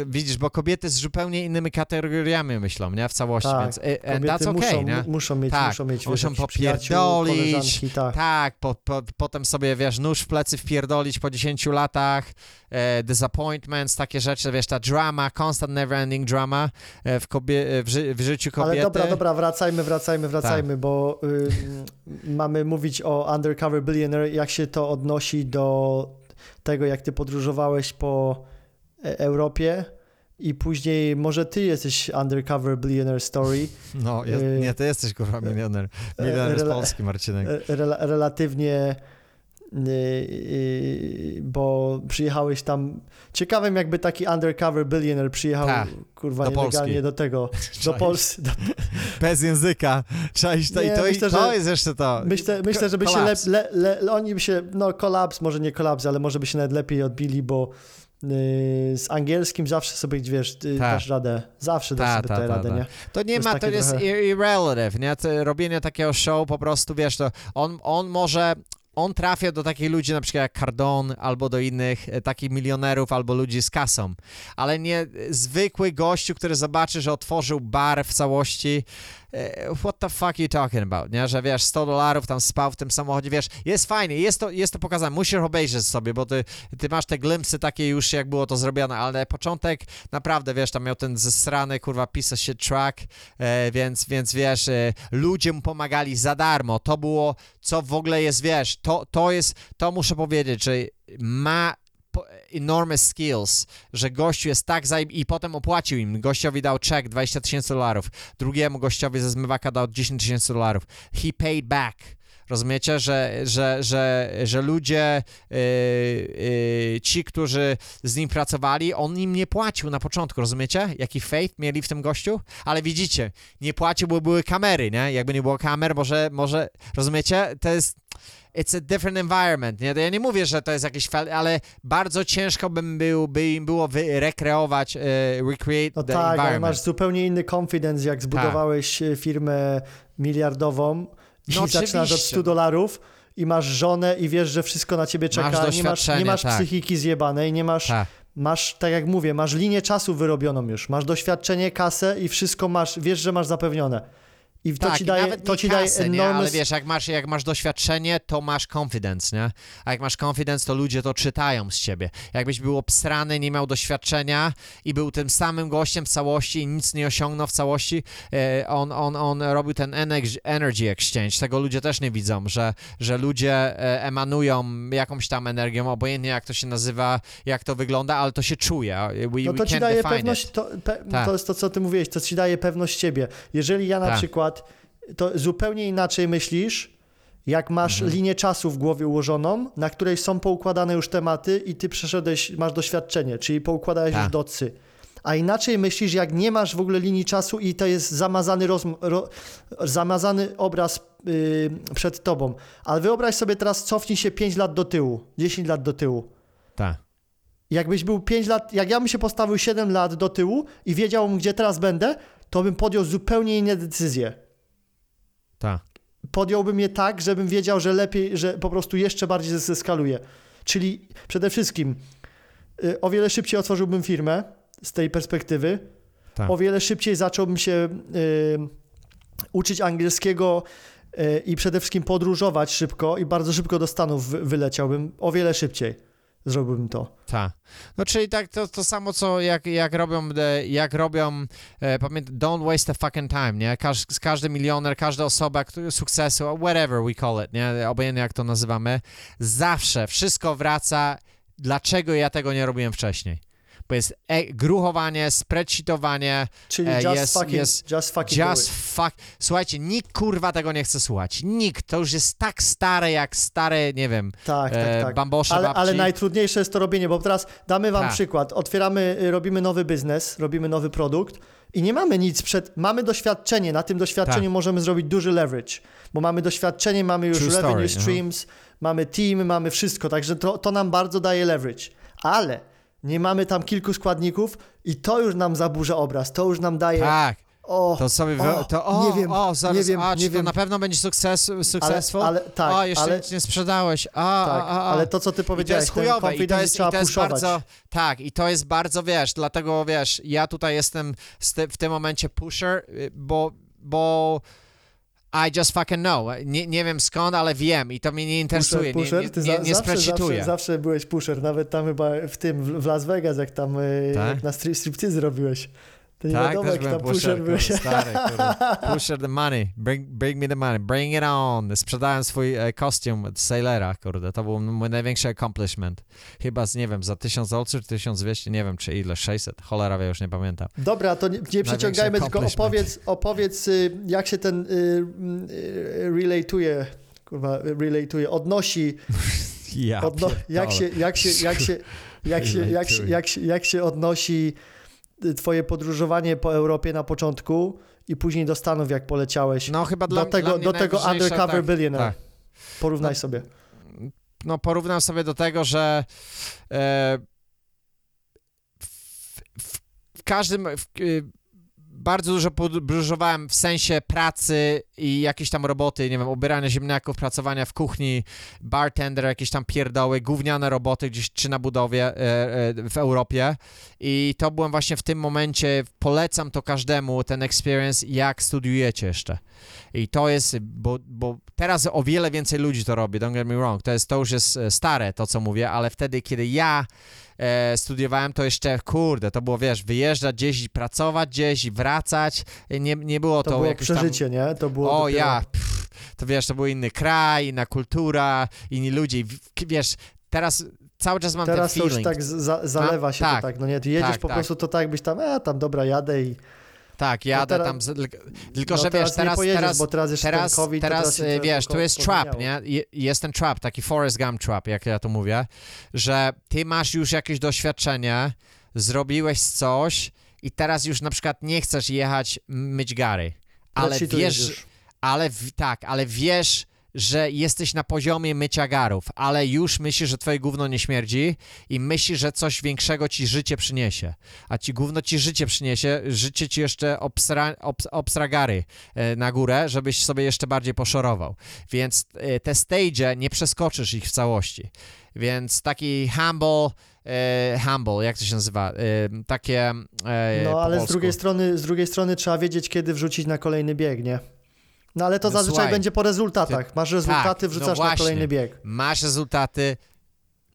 Widzisz, bo kobiety z zupełnie innymi kategoriami myślą, nie? W całości, Tak, więc e, and Kobiety that's okay, muszą, nie? mu- muszą mieć, Tak, muszą mieć muszą popierdolić, tak. Tak, po, po, potem sobie, wiesz, nóż w plecy wpierdolić po 10 latach, e, disappointments, takie rzeczy, wiesz, ta drama, constant never-ending drama e, w, kobie, e, w, ży, w życiu kobiety. Ale dobra, dobra, wracajmy, wracajmy, wracajmy, bo ym, mamy mówić o Undercover Billionaire, jak się to odnosi do tego, jak ty podróżowałeś po e, Europie i później może ty jesteś Undercover Billionaire Story, No, jest, y, nie, ty jesteś, kurwa, milioner. Milioner z Polski, Marcinek. e, rela- relatywnie bo przyjechałeś tam, ciekawym jakby taki undercover billionaire przyjechał, Ta, kurwa, do nielegalnie Polski. do tego, do? Polski. Do, Bez języka. Cześć, to, Nie, i to, myślę, i to że- jest jeszcze to. myślę, myślę, żeby się, Kolaps. lep, le, le, oni by się, no kolaps, może nie kolaps, ale może by się nawet lepiej odbili, bo yy, z angielskim zawsze sobie, wiesz, Ta. dasz radę, zawsze dasz Ta, sobie ta, tę radę, nie? To nie jest ma, to jest trochę- ir- irrelative, nie? To robienie takiego show po prostu, wiesz, to on, on może, on trafia do takich ludzi na przykład jak Cardone albo do innych e, takich milionerów albo ludzi z kasą, ale nie e, zwykły gościu, który zobaczy, że otworzył bar w całości, what the fuck you talking about, nie? Że wiesz, 100 dolarów tam spał w tym samochodzie, wiesz, jest fajnie, jest to, jest to pokazane, musisz obejrzeć sobie, bo ty, ty masz te glimpsy takie już, jak było to zrobione, ale początek naprawdę, wiesz, tam miał ten zesrany, kurwa, piece shit track, e, więc, więc wiesz, e, ludzie mu pomagali za darmo, to było, co w ogóle jest, wiesz, to, to jest, to muszę powiedzieć, że ma enormous skills, że gościu jest tak zajeb... i potem opłacił im, gościowi dał czek 20 tysięcy dolarów, drugiemu gościowi ze zmywaka dał 10 tysięcy dolarów, he paid back, Rozumiecie, że, że, że, że ludzie, yy, yy, ci, którzy z nim pracowali, on im nie płacił na początku, rozumiecie? Jaki faith mieli w tym gościu? Ale widzicie, nie płacił, bo były kamery, nie? Jakby nie było kamer, może, może rozumiecie? To jest it's a different environment, nie? To ja nie mówię, że to jest jakiś ale bardzo ciężko bym był, by im było rekreować, e, recreate No the tak, environment. masz zupełnie inny confidence, jak zbudowałeś e, firmę miliardową i No zaczynasz od oczywiście. 100 dolarów i masz żonę i wiesz, że wszystko na ciebie czeka, Masz nie masz, nie masz tak. psychiki zjebanej, nie masz, Tak. masz, tak jak mówię, masz linię czasu wyrobioną już, masz doświadczenie, kasę i wszystko masz, wiesz, że masz zapewnione. I to tak, ci daje, nawet to ci daje kasę, nie? Ale wiesz, jak masz, jak masz doświadczenie, to masz confidence, nie? A jak masz confidence, to ludzie to czytają z ciebie. Jakbyś był obsrany, nie miał doświadczenia i był tym samym gościem w całości i nic nie osiągnął w całości, e, on, on, on robił ten energy, exchange. Tego ludzie też nie widzą, że, że ludzie e, emanują jakąś tam energią, obojętnie jak to się nazywa, jak to wygląda, ale to się czuje. We, No to ci daje pewność, to, pe, Tak. to jest to, co ty mówiłeś, to ci daje pewność siebie. Jeżeli ja na Tak. przykład, to zupełnie inaczej myślisz, jak masz Mhm. linię czasu w głowie ułożoną, na której są poukładane już tematy i ty przeszedłeś, masz doświadczenie, czyli poukładałeś Tak. już docy. A inaczej myślisz, jak nie masz w ogóle linii czasu i to jest zamazany, rozm- ro, zamazany obraz yy, przed tobą. Ale wyobraź sobie teraz, cofnij się 5 lat do tyłu, 10 lat do tyłu. Tak. Jakbyś był 5 lat, jak ja bym się postawił 7 lat do tyłu i wiedział, gdzie teraz będę, to bym podjął zupełnie inne decyzje. Tak. Podjąłbym je tak, żebym wiedział, że lepiej, że po prostu jeszcze bardziej zeskaluję. Czyli przede wszystkim y, o wiele szybciej otworzyłbym firmę z tej perspektywy. Tak. O wiele szybciej zacząłbym się y, uczyć angielskiego y, i przede wszystkim podróżować szybko i bardzo szybko do Stanów wy, wyleciałbym. O wiele szybciej zrobiłbym to. Tak. No czyli tak to, to samo, co jak, jak robią, e, jak robią, e, pamiętam, don't waste the fucking time, nie? Każ, każdy milioner, każda osoba który, sukcesu, whatever we call it, nie? Obojętnie jak to nazywamy, zawsze wszystko wraca, dlaczego ja tego nie robiłem wcześniej. Bo jest e, gruchowanie, spreadsheetowanie, Czyli E, just, jest- fucking, jest just fucking just fuck. Słuchajcie, nikt kurwa tego nie chce słuchać. Nikt. To już jest tak stare, jak stare, nie wiem, Tak, tak, e, tak. bambosze Ale, ale najtrudniejsze jest to robienie, bo teraz damy wam Tak. przykład. Otwieramy, y, robimy nowy biznes, robimy nowy produkt i nie mamy nic przed. Mamy doświadczenie. Na tym doświadczeniu Tak. możemy zrobić duży leverage, bo mamy doświadczenie, mamy już True revenue story, streams, mamy team, mamy wszystko, także to, to nam bardzo daje leverage. Ale nie mamy tam kilku składników i to już nam zaburza obraz, to już nam daje. Tak. O, To sobie, wy... o, to, o, nie wiem, o, zaraz, nie wiem, a, czy nie to wiem. na pewno będzie sukces, successful? ale tak, o, jeszcze ale- nic nie sprzedałeś, a, tak, a, a, ale to co ty I to powiedziałeś, jest chujowe i to jest, i to jest bardzo, tak, i to jest bardzo, wiesz, dlatego, wiesz, ja tutaj jestem w tym momencie pusher, y, bo, bo I just fucking know, nie, nie wiem skąd, ale wiem i to mnie nie interesuje, Pusher, pusher? Ty nie, nie, nie zawsze, zawsze, zawsze byłeś pusher, nawet tam chyba w tym, w w Las Vegas, jak tam e, Tak? jak na strip, striptease robiłeś. To nie Tak, wiadomo, też jak byłem pusher, pusher kurde, stary. Pusher the money, bring, bring me the money, bring it on. Sprzedałem swój e, kostium od Sailora, kurde, to był mój największy accomplishment. Chyba z, nie wiem, za 1000 zł czy 1200, nie wiem czy ile, 600, cholera wie, już nie pamiętam. Dobra, to nie, nie przeciągajmy, tylko opowiedz, opowiedz y, jak się ten y, y, relatuje, kurwa, relatuje, odnosi Ja Odno- jak, się, jak, się, jak, się, jak, się, jak, się, jak, się, jak się odnosi y, twoje podróżowanie po Europie na początku i później do Stanów, jak poleciałeś? No chyba dla, do tego, dla do tego Undercover tak, Billionaire. tak. Porównaj No, sobie. no porównam sobie do tego, że e, w, w, w każdym w, y, bardzo dużo podróżowałem w sensie pracy i jakieś tam roboty, nie wiem, ubierania ziemniaków, pracowania w kuchni, bartender, jakieś tam pierdoły, gówniane roboty gdzieś czy na budowie e, e, w Europie i to byłem właśnie w tym momencie, polecam to każdemu, ten experience, jak studiujecie jeszcze. I to jest, bo, bo teraz o wiele więcej ludzi to robi, don't get me wrong, to, jest, to już jest e, stare to, co mówię, ale wtedy, kiedy ja e, studiowałem, to jeszcze, kurde, to było, wiesz, wyjeżdżać gdzieś i pracować gdzieś i wracać, nie, nie było To, to, było jakieś tam... przeżycie, nie? To było O dopiero- ja, pff, to wiesz, to był inny kraj, inna kultura, inni ludzie, i wiesz, teraz cały czas mam Teraz ten to już feeling. tak za, zalewa się tak, to tak, no nie? Ty jedziesz tak, po tak. prostu to tak, jakbyś tam, e, tam dobra, jadę i... Tak, jadę teraz- tam, tylko, no że teraz wiesz, teraz, pojedziesz, teraz, bo teraz jeszcze teraz, COVID, teraz, się e, wiesz, tu jest trap, nie? Je- Jest ten trap, taki Forrest Gump trap, jak ja to mówię, że ty masz już jakieś doświadczenie, zrobiłeś coś i teraz już na przykład nie chcesz jechać myć gary, ale wiesz, ale w, tak, ale wiesz, że jesteś na poziomie mycia garów, ale już myślisz, że twoje gówno nie śmierdzi i myślisz, że coś większego ci życie przyniesie. A ci gówno ci życie przyniesie, życie ci jeszcze obsra, obs, obsra gary e, na górę, żebyś sobie jeszcze bardziej poszorował. Więc e, te stage nie przeskoczysz ich w całości. Więc taki humble, e, humble, jak to się nazywa? E, takie e, No ale z drugiej, strony, z drugiej strony trzeba wiedzieć, kiedy wrzucić na kolejny bieg, nie? No ale to No zazwyczaj słuchaj, będzie po rezultatach. Masz rezultaty, no wrzucasz na właśnie. kolejny bieg. Masz rezultaty,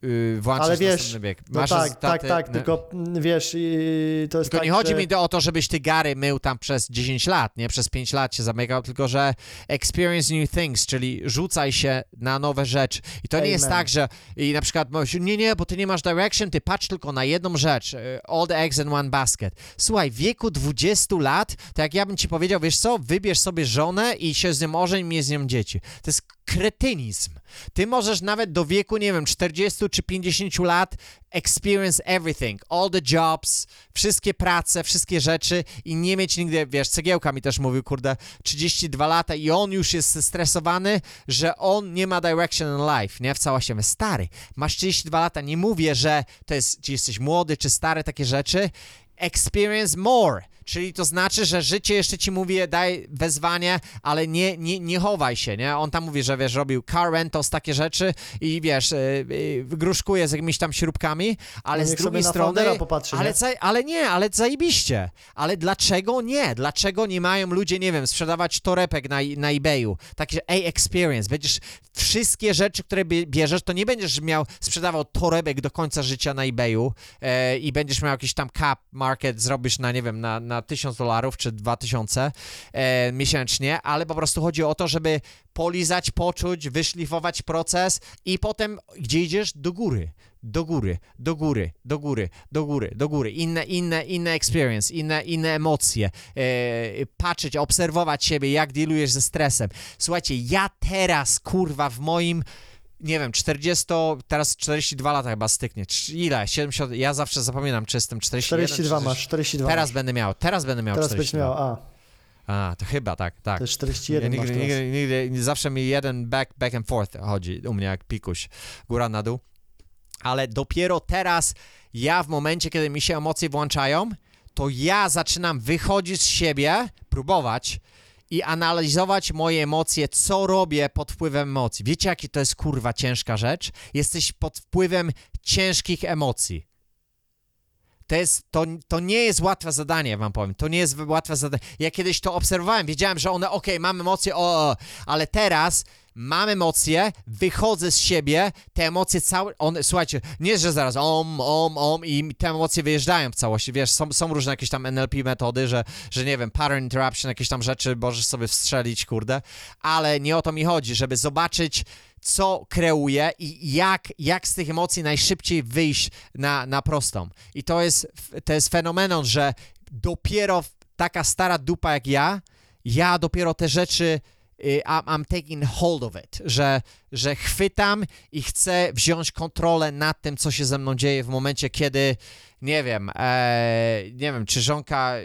yy, włączasz Ale wiesz, bieg. No Masz tak, tak, rezultaty, tak, no. tylko mm, wiesz, yy, to jest Tylko tak, nie chodzi że... mi to o to, żebyś ty gary mył tam przez 10 lat, nie? Przez 5 lat się zamykał, tylko że experience new things, czyli rzucaj się na nowe rzeczy. I to nie jest Amen. tak, że i na przykład mówisz, nie, nie, bo ty nie masz direction, ty patrz tylko na jedną rzecz. y, All the eggs in one basket. Słuchaj, w wieku 20 lat, to jak ja bym ci powiedział, wiesz co, wybierz sobie żonę i się z nią ożeń, miej z nią dzieci. To jest kretynizm. Ty możesz nawet do wieku, nie wiem, 40 czy 50 lat experience everything, all the jobs, wszystkie prace, wszystkie rzeczy i nie mieć nigdy, wiesz, Cegiełka mi też mówił, kurde, 32 lata i on już jest stresowany, że on nie ma direction in life, nie, w całości. Mówię, Stary, masz 32 lata, nie mówię, że to jest, czy jesteś młody, czy stary, takie rzeczy, experience more, czyli to znaczy, że życie jeszcze ci mówi, daj wezwanie, ale nie, nie, nie chowaj się, nie? On tam mówi, że wiesz, robił car rentals, takie rzeczy i wiesz, yy, yy, gruszkuje z jakimiś tam śrubkami, ale No z drugiej strony... Popatrzy, ale, nie? ale nie, ale zajebiście. Ale dlaczego nie? Dlaczego nie mają ludzie, nie wiem, sprzedawać torebek na, na eBayu? Takie, ej, experience, będziesz wszystkie rzeczy, które bie- bierzesz, to nie będziesz miał, sprzedawał torebek do końca życia na eBayu e, i będziesz miał jakiś tam cap market, zrobisz na, nie wiem, na, na 1000 dolarów czy 2000 e, miesięcznie, ale po prostu chodzi o to, żeby polizać, poczuć, wyszlifować proces i potem gdzie idziesz? Do góry do góry, do góry, do góry, do góry, do góry. Inne, inne, inne experience, inne, inne emocje. E, patrzeć, obserwować siebie, jak dealujesz ze stresem. Słuchajcie, ja teraz, kurwa, w moim nie wiem, 40, teraz 42 lata chyba styknie. Ile? 70, ja zawsze zapominam, czy jestem 41, 42 czy masz, 42 Teraz masz. będę miał, teraz będę miał Teraz będziesz 42. miał, a, A, to chyba tak, tak. to jest 41 Ja masz nigdy, nigdy, nigdy, zawsze mi jeden back, back and forth chodzi u mnie jak pikuś, góra na dół. Ale dopiero teraz ja w momencie, kiedy mi się emocje włączają, to ja zaczynam wychodzić z siebie, próbować i analizować moje emocje, co robię pod wpływem emocji. Wiecie, jaki to jest kurwa ciężka rzecz? Jesteś pod wpływem ciężkich emocji. To, jest, to, to nie jest łatwe zadanie, wam powiem. To nie jest łatwe zadanie. Ja kiedyś to obserwowałem, wiedziałem, że one, okej, mam emocje, o, o, ale teraz mam emocje, wychodzę z siebie, te emocje całe, one, słuchajcie, nie, że zaraz om, om, om i te emocje wyjeżdżają w całości, wiesz, są, są różne jakieś tam NLP metody, że, że nie wiem, pattern interruption, jakieś tam rzeczy możesz sobie wstrzelić, kurde, ale nie o to mi chodzi, żeby zobaczyć, co kreuje i jak, jak z tych emocji najszybciej wyjść na, na prostą. I to jest, to jest fenomenon, że dopiero taka stara dupa jak ja, ja dopiero te rzeczy y, I'm, taking hold of it, że, że chwytam i chcę wziąć kontrolę nad tym, co się ze mną dzieje w momencie, kiedy nie wiem, e, nie wiem, czy żonka,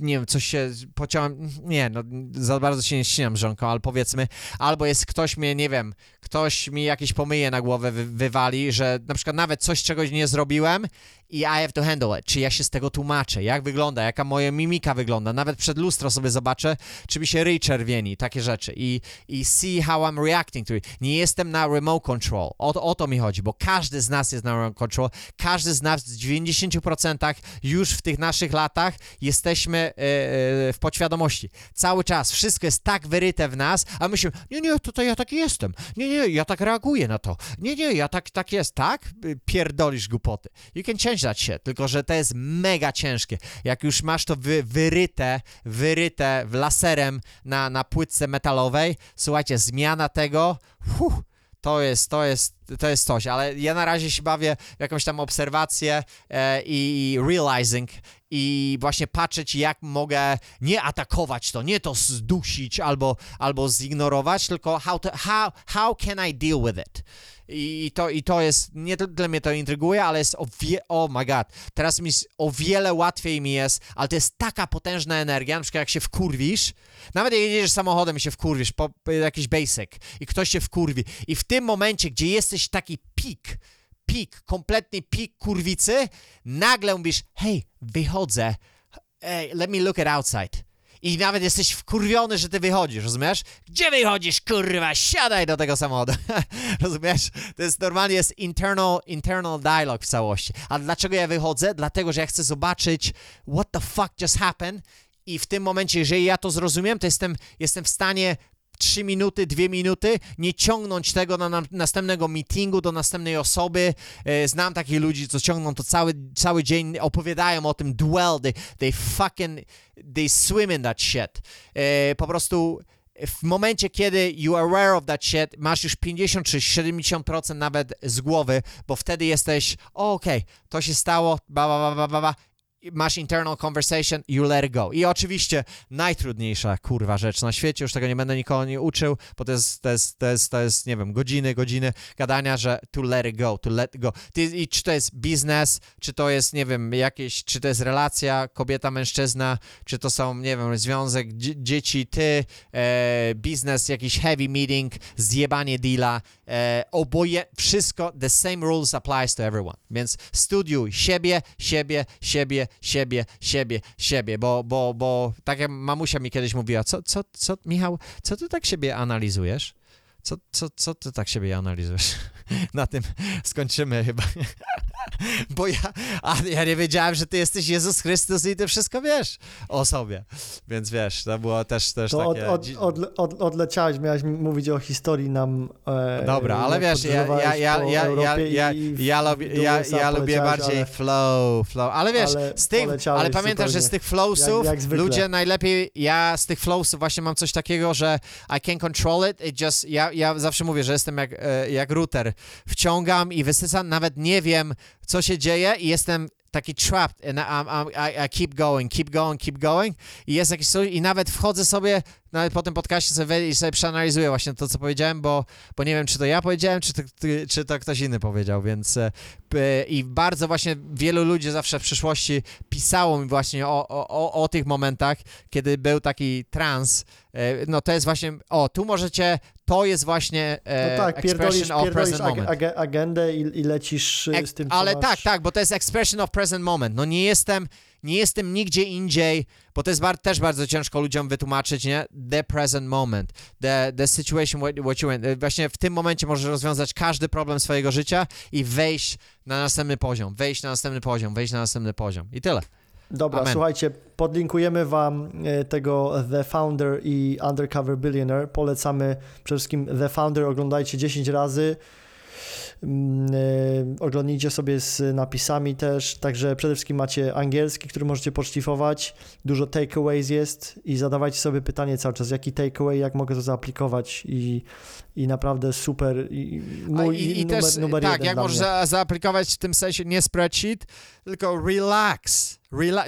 nie wiem, coś się pociąłem, nie, no za bardzo się nie ścinam żonką, ale powiedzmy, albo jest ktoś mnie, nie wiem, ktoś mi jakieś pomyje na głowę wy, wywali, że na przykład nawet coś, czegoś nie zrobiłem i I have to handle it, czy ja się z tego tłumaczę, jak wygląda, jaka moja mimika wygląda, nawet przed lustro sobie zobaczę, czy mi się ryj czerwieni, takie rzeczy. I, i see how I'm reacting to it. Nie jestem na remote control, o, o to mi chodzi, bo każdy z nas jest na remote control, każdy z nas w 90% już w tych naszych latach jesteśmy e, e, w podświadomości. Cały czas, wszystko jest tak wyryte w nas, a myślimy, nie, nie, tutaj ja taki jestem, nie, nie, ja tak reaguję na to, nie, nie, ja tak, tak jest, tak? Pierdolisz głupoty. You can change that shit, tylko że to jest mega ciężkie. Jak już masz to wy, wyryte, wyryte w laserem na, na płytce metalowej, słuchajcie, zmiana tego, huh, to jest, to jest, to jest coś, ale ja na razie się bawię jakąś tam obserwację e, i realizing i właśnie patrzeć, jak mogę nie atakować to, nie to zdusić albo, albo zignorować, tylko how, to, how, how can I deal with it? I to, I to jest, nie tyle mnie to intryguje, ale jest o wie, oh my god, teraz mi o wiele łatwiej mi jest, ale to jest taka potężna energia, na przykład jak się wkurwisz, nawet jak jedziesz samochodem i się wkurwisz, po jakiś basic i ktoś się wkurwi i w tym momencie, gdzie jesteś taki pik, pik, kompletny pik kurwicy, nagle mówisz, hej, wychodzę, hey, let me look at outside i nawet jesteś wkurwiony, że ty wychodzisz, rozumiesz? Gdzie wychodzisz, kurwa? Siadaj do tego samochodu. rozumiesz? To jest normalnie jest internal, internal dialogue w całości. A dlaczego ja wychodzę? Dlatego, że ja chcę zobaczyć what the fuck just happened i w tym momencie, jeżeli ja to zrozumiem, to jestem, jestem w stanie 3 minuty, 2 minuty, nie ciągnąć tego do na, następnego meetingu, do następnej osoby. E, znam takich ludzi, co ciągną to cały, cały dzień, opowiadają o tym dwell, they, they fucking, they swim in that shit. E, po prostu w momencie, kiedy you are aware of that shit, masz już 50 czy 70% nawet z głowy, bo wtedy jesteś, okej, okay, to się stało, ba, ba, ba, ba, ba, masz internal conversation, you let it go. I oczywiście najtrudniejsza kurwa rzecz na świecie, już tego nie będę nikogo nie uczył, bo to jest, to jest, to jest, to jest nie wiem, godziny, godziny gadania, że to let it go, to let go. Ty, I czy to jest biznes, czy to jest, nie wiem, jakieś, czy to jest relacja kobieta, mężczyzna, czy to są, nie wiem, związek dzieci, ty, e, biznes, jakiś heavy meeting, zjebanie deala, e, oboje, wszystko, the same rules applies to everyone. Więc studiuj siebie, siebie, siebie, siebie, siebie, siebie, bo, bo, bo tak jak mamusia mi kiedyś mówiła, co, co, co, Michał, co ty tak siebie analizujesz? Co, co, co ty tak siebie analizujesz? Na tym skończymy chyba. Bo ja, a ja nie wiedziałem, że ty jesteś Jezus Chrystus i ty wszystko wiesz o sobie. Więc wiesz, to było też, też to takie... Od, od, od, od, odleciałeś, miałeś mówić o historii nam... E, Dobra, ale wiesz, ja, ja, ja, ja, ja, ja, ja, lubię, ja, ja lubię bardziej ale, flow, flow. Ale wiesz, ale z tych, ale pamiętasz, że z tych flowsów jak, jak ludzie najlepiej, ja z tych flowsów właśnie mam coś takiego, że I can control it, it just, ja, ja zawsze mówię, że jestem jak, e, jak router. Wciągam i wysysam, nawet nie wiem, co się dzieje i jestem taki trapped and I, I, I, keep going, keep going, keep going. I jest jakiś i nawet wchodzę sobie, nawet po tym podcaście sobie sobie przeanalizuję właśnie to, co powiedziałem, bo, bo nie wiem, czy to ja powiedziałem, czy to, czy to ktoś inny powiedział, więc e, i bardzo właśnie wielu ludzi zawsze w przyszłości pisało mi właśnie o, o, o tych momentach, kiedy był taki trans, e, no to jest właśnie, o, tu możecie, to jest właśnie e, no tak, pierdolisz, pierdolisz ag ag agendę i, i lecisz Ek z tym, Ale masz... tak, tak, bo to jest expression of present moment. No nie jestem, nie jestem nigdzie indziej, bo to jest bar też bardzo ciężko ludziom wytłumaczyć, nie? The present moment, the, the situation what, what you in. Właśnie w tym momencie możesz rozwiązać każdy problem swojego życia i wejść na następny poziom, wejść na następny poziom, wejść na następny poziom i tyle. Dobra, Amen. słuchajcie, podlinkujemy Wam e, tego The Founder i Undercover Billionaire. Polecamy przede wszystkim The Founder, oglądajcie 10 razy. Mm, e, oglądnijcie sobie z napisami też, także przede wszystkim macie angielski, który możecie poszlifować, dużo takeaways jest i zadawajcie sobie pytanie cały czas, jaki takeaway, jak mogę to zaaplikować i, i naprawdę super i, mój I, i numer, też, numer tak, jak możesz za, zaaplikować w tym sensie nie spreadsheet, tylko relax,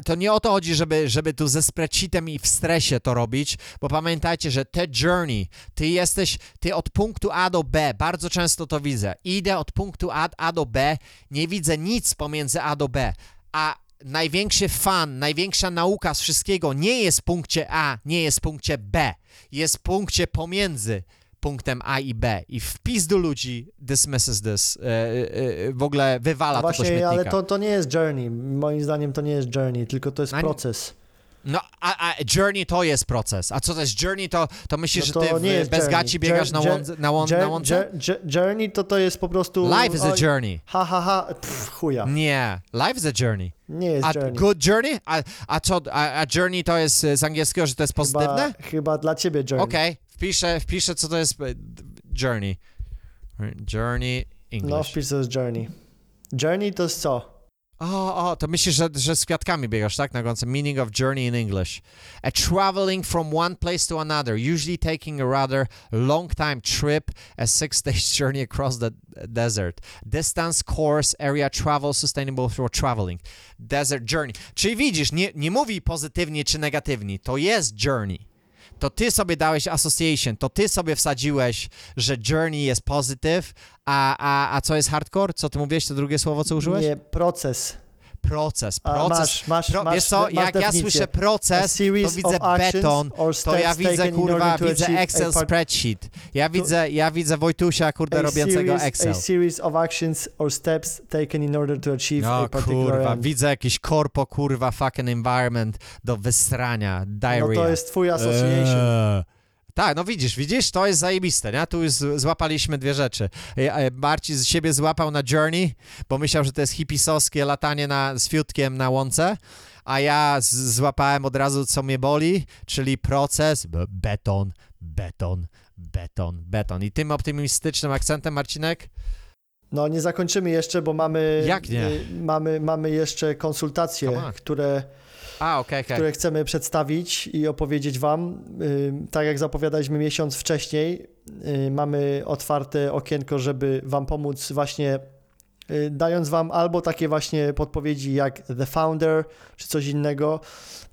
To nie o to chodzi, żeby, żeby tu ze spreadsheetem i w stresie to robić, bo pamiętajcie, że te journey, ty jesteś, ty od punktu A do B, bardzo często to widzę, idę od punktu A, A do B, nie widzę nic pomiędzy A do B, a największy fan, największa nauka z wszystkiego nie jest w punkcie A, nie jest w punkcie B, jest w punkcie pomiędzy punktem A i B i wpis do ludzi dismisses this, e, e, w ogóle wywala No to do właśnie, śmietnika. ale to, to nie jest journey. Moim zdaniem to nie jest journey, tylko to jest proces. No, a, a journey to jest proces. A co to jest journey, to, to myślisz, No że to ty nie w, bez journey. gaci biegasz na, Jour- łądze, na, łą, na łące? jour- jour- Journey to to jest po prostu... Life is a journey. Ha, ha, ha, pff, chuja. Nie, life is a journey. Nie jest A journey. good journey? A, a co, a, a journey to jest e, z angielskiego, że to jest pozytywne? Chyba, chyba dla ciebie journey. Okej, wpiszę, wpiszę, co to jest e, journey. Journey No, English. wpisz to jest journey. Journey to jest co? O, o, to myślisz, że, że z kwiatkami biegasz, tak? Na końcu. Meaning of journey in English. A traveling from one place to another, usually taking a rather long time trip, a six-stage journey across the desert. Distance, course, area, travel, sustainable for traveling. Desert journey. Czyli widzisz, nie, nie mówi pozytywnie czy negatywnie, to jest journey. To ty sobie dałeś association, to ty sobie wsadziłeś, że journey jest positive, a, a, a co jest hardcore? Co ty mówiłeś, to drugie słowo, co użyłeś? Nie, proces. Proces, proces. masz, masz, Pro, masz, wiesz co, masz jak ja definicję. słyszę A proces, to widzę beton, to ja widzę, kurwa, widzę Excel spreadsheet. Ja widzę, ja widzę Wojtusia, kurde, robiącego Excel. A series of actions or steps taken in order to achieve No a particular kurwa, end. widzę jakiś korpo, kurwa, fucking environment do wysrania, No diarrhea. to jest twój association. Eee. Tak, no widzisz, widzisz, to jest zajebiste, nie? Tu już złapaliśmy dwie rzeczy. E, e, Marcin z siebie złapał na Journey, bo myślał, że to jest hipisowskie latanie na, z fiutkiem na łące, a ja złapałem od razu, co mnie boli, czyli proces, beton, beton, beton, beton. I tym optymistycznym akcentem, Marcinek? No nie zakończymy jeszcze, bo mamy, Jak nie? y, mamy, mamy jeszcze konsultacje, które, A, okej, okej. które chcemy przedstawić i opowiedzieć Wam. Tak jak zapowiadaliśmy miesiąc wcześniej, y, mamy otwarte okienko, żeby Wam pomóc właśnie dając Wam albo takie właśnie podpowiedzi jak The Founder, czy coś innego.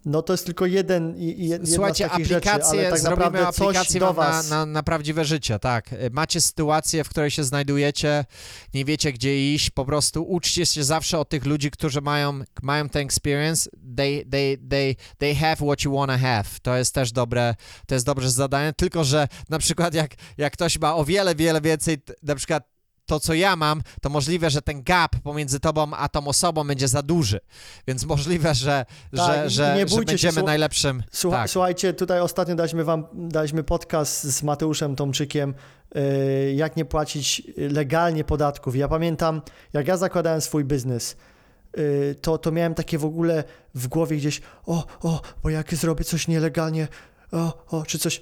No to jest tylko jeden jedna Słuchajcie, z takich rzeczy, aplikacje, ale tak naprawdę aplikację do wam na, Was. na, na prawdziwe życie, tak. Y, Macie sytuację, w której się znajdujecie, nie wiecie gdzie iść, po prostu uczcie się zawsze od tych ludzi, którzy mają, mają ten experience, they, they, they, they have what you wanna have. To jest też dobre, to jest dobre zadanie, tylko że na przykład jak, jak ktoś ma o wiele, wiele więcej, na przykład to, co ja mam, to możliwe, że ten gap pomiędzy tobą a tą osobą będzie za duży. Więc możliwe, że, Tak, że, nie że, że się, będziemy słuch- najlepszym. Słucha, tak. Słuchajcie, tutaj ostatnio daliśmy wam daliśmy podcast z Mateuszem Tomczykiem, yy, jak nie płacić legalnie podatków. Ja pamiętam, jak ja zakładałem swój biznes, yy, to, to miałem takie w ogóle w głowie gdzieś, o, o, bo jak zrobię coś nielegalnie, o, o, czy coś,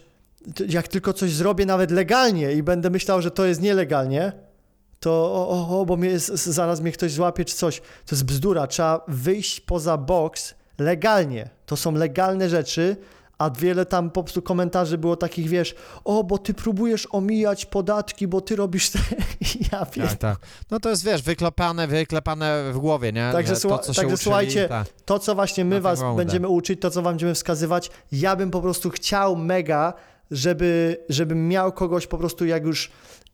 jak tylko coś zrobię nawet legalnie i będę myślał, że to jest nielegalnie, to o, o, o bo mnie, zaraz mnie ktoś złapie czy coś. To jest bzdura. Trzeba wyjść poza boks legalnie. To są legalne rzeczy, a wiele tam po prostu komentarzy było takich, wiesz, o, bo ty próbujesz omijać podatki, bo ty robisz te... ja wiem. Tak, tak. No to jest, wiesz, wyklepane, wyklepane w głowie, nie? Także Że to, co także uczyli, słuchajcie, tak. To, co właśnie my was będziemy uczyć, to, co wam będziemy wskazywać, ja bym po prostu chciał mega, żeby, żebym miał kogoś po prostu, jak już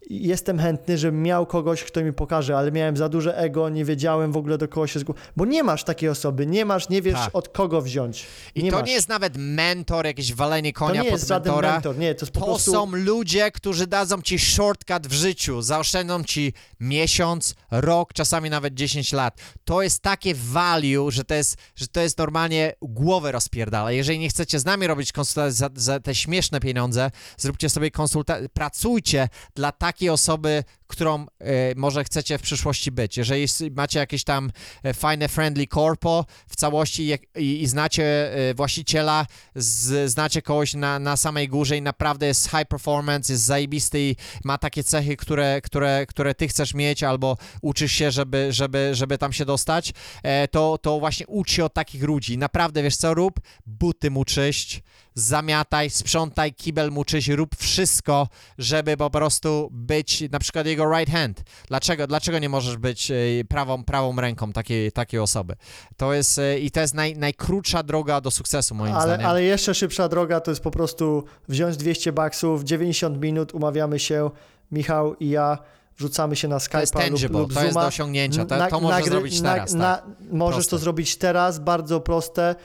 jestem chętny, żebym miał kogoś, kto mi pokaże, ale miałem za duże ego, nie wiedziałem w ogóle do kogo się zgłosić, bo nie masz takiej osoby, nie masz, nie wiesz Tak. od kogo wziąć. I nie to masz. nie jest nawet mentor, jakieś walenie to konia nie pod jest żaden mentora. mentor, nie, to jest po To prostu... są ludzie, którzy dadzą ci shortcut w życiu, zaoszczędzą ci miesiąc, rok, czasami nawet 10 lat. To jest takie value, że to jest, że to jest normalnie głowę rozpierdala. Jeżeli nie chcecie z nami robić konsultacji za, za te śmieszne pieniądze, zróbcie sobie konsultację, pracujcie dla takiej osoby, którą e, może chcecie w przyszłości być. Jeżeli macie jakieś tam e, fajne, friendly corpo w całości i, i znacie e, właściciela, z, znacie kogoś na, na samej górze i naprawdę jest high performance, jest zajebisty i ma takie cechy, które, które, które ty chcesz mieć albo uczysz się, żeby, żeby, żeby tam się dostać, to, to właśnie ucz się od takich ludzi. Naprawdę, wiesz co rób? Buty mu czyść, zamiataj, sprzątaj, kibel mu czyść, rób wszystko, żeby po prostu być na przykład jego right hand. Dlaczego, dlaczego nie możesz być e, prawą, prawą ręką takiej, takiej osoby? To jest, e, i to jest naj, najkrótsza droga do sukcesu, moim Ale, zdaniem. ale jeszcze szybsza droga to jest po prostu wziąć 200 baksów, 90 minut, umawiamy się, Michał i ja, wrzucamy się na Skype'a lub, lub to jest do Zooma. osiągnięcia, to, Na- to możesz zrobić teraz, na- tak. Możesz Proste. to zrobić teraz, bardzo proste.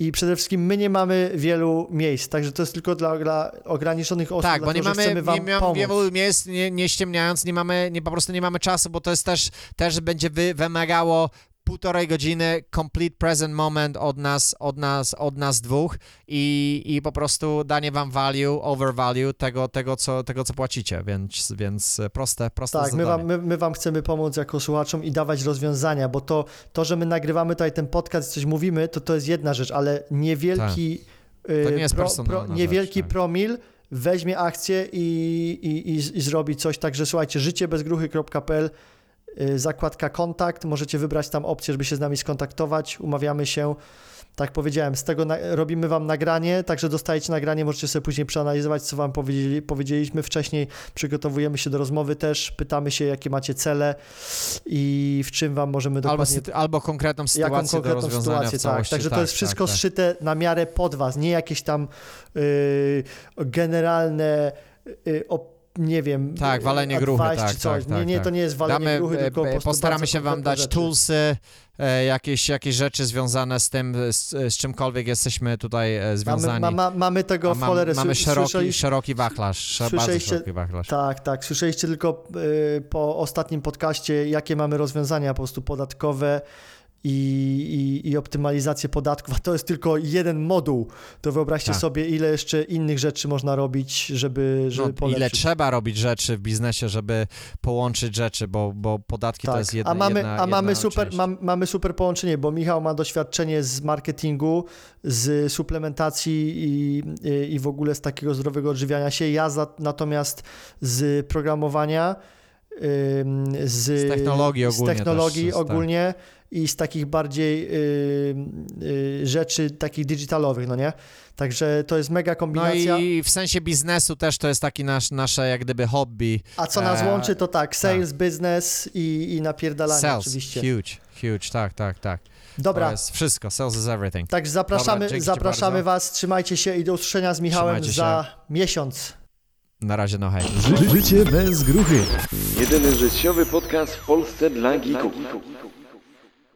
I przede wszystkim my nie mamy wielu miejsc, także to jest tylko dla, dla ograniczonych osób, Tak, bo nie mamy, chcemy wam nie wielu miejsc, nie, nie ściemniając, nie mamy, nie, po prostu nie mamy czasu, bo to jest też, też będzie wy, wymagało półtorej godziny complete present moment od nas, od nas, od nas dwóch i, i po prostu danie wam value, over value tego, tego, co, tego co płacicie, więc, więc proste, proste Tak, my wam, my, my wam chcemy pomóc jako słuchaczom i dawać rozwiązania, bo to, to że my nagrywamy tutaj ten podcast i coś mówimy, to to jest jedna rzecz, ale niewielki, y, To nie jest personalna niewielki rzecz, tak. promil weźmie akcję i, i, i, i zrobi coś. Także słuchajcie, życiebezgruchy.pl y, zakładka kontakt, możecie wybrać tam opcję, żeby się z nami skontaktować, umawiamy się. Tak powiedziałem, z tego robimy wam nagranie, także dostajecie nagranie, możecie sobie później przeanalizować, co wam powiedzieli, powiedzieliśmy wcześniej, przygotowujemy się do rozmowy też, pytamy się, jakie macie cele i w czym wam możemy Albo, dokładnie sytu- albo konkretną jaką sytuację do konkretną rozwiązania sytuację, tak. całości. Także to jest wszystko tak, tak. zszyte na miarę pod was, nie jakieś tam y, generalne, y, op, nie wiem, Tak, walenie gruchy, tak, czy coś. tak, nie, nie, tak. to nie jest walenie Damy, gruchy, e, tylko e, postaramy się wam dać rzeczy. toolsy, e, jakieś, jakieś rzeczy związane z tym, z, z czymkolwiek jesteśmy tutaj e, Mamy, związani. ma, ma, mamy tego A w mam- cholerę. mamy szeroki, słyszeliście- szeroki wachlarz, bardzo szeroki wachlarz. Tak, tak. Słyszeliście tylko y, po ostatnim podcaście, jakie mamy rozwiązania po prostu podatkowe i, i, i optymalizację podatków, a to jest tylko jeden moduł. To wyobraźcie Tak. sobie, ile jeszcze innych rzeczy można robić, żeby, żeby No, polepszyć. ile trzeba robić rzeczy w biznesie, żeby połączyć rzeczy, bo, bo podatki to jest jedna Tak. a mamy, jedna, a mamy, super, mam, mamy super połączenie, bo Michał ma doświadczenie z marketingu, z suplementacji i, i, i w ogóle z takiego zdrowego odżywiania się. Ja za, natomiast z programowania, z, Z technologii z ogólnie technologii też, tak. I z takich bardziej ym, y, rzeczy takich digitalowych, no nie? Także to jest mega No kombinacja. i w sensie biznesu też to jest taki nasz, nasze jak gdyby hobby. A co nas e, łączy, to tak, sales, business i, i napierdalanie Sales, oczywiście. huge, huge, tak, tak, tak. Dobra, To jest wszystko, sales is everything. Także zapraszamy, Dobra, zapraszamy. Was, trzymajcie się i do usłyszenia z Michałem Trzymajcie za miesiąc. Na razie no hej. Ży- Życie bez gruchy. Jedyny życiowy podcast w Polsce dla geeków.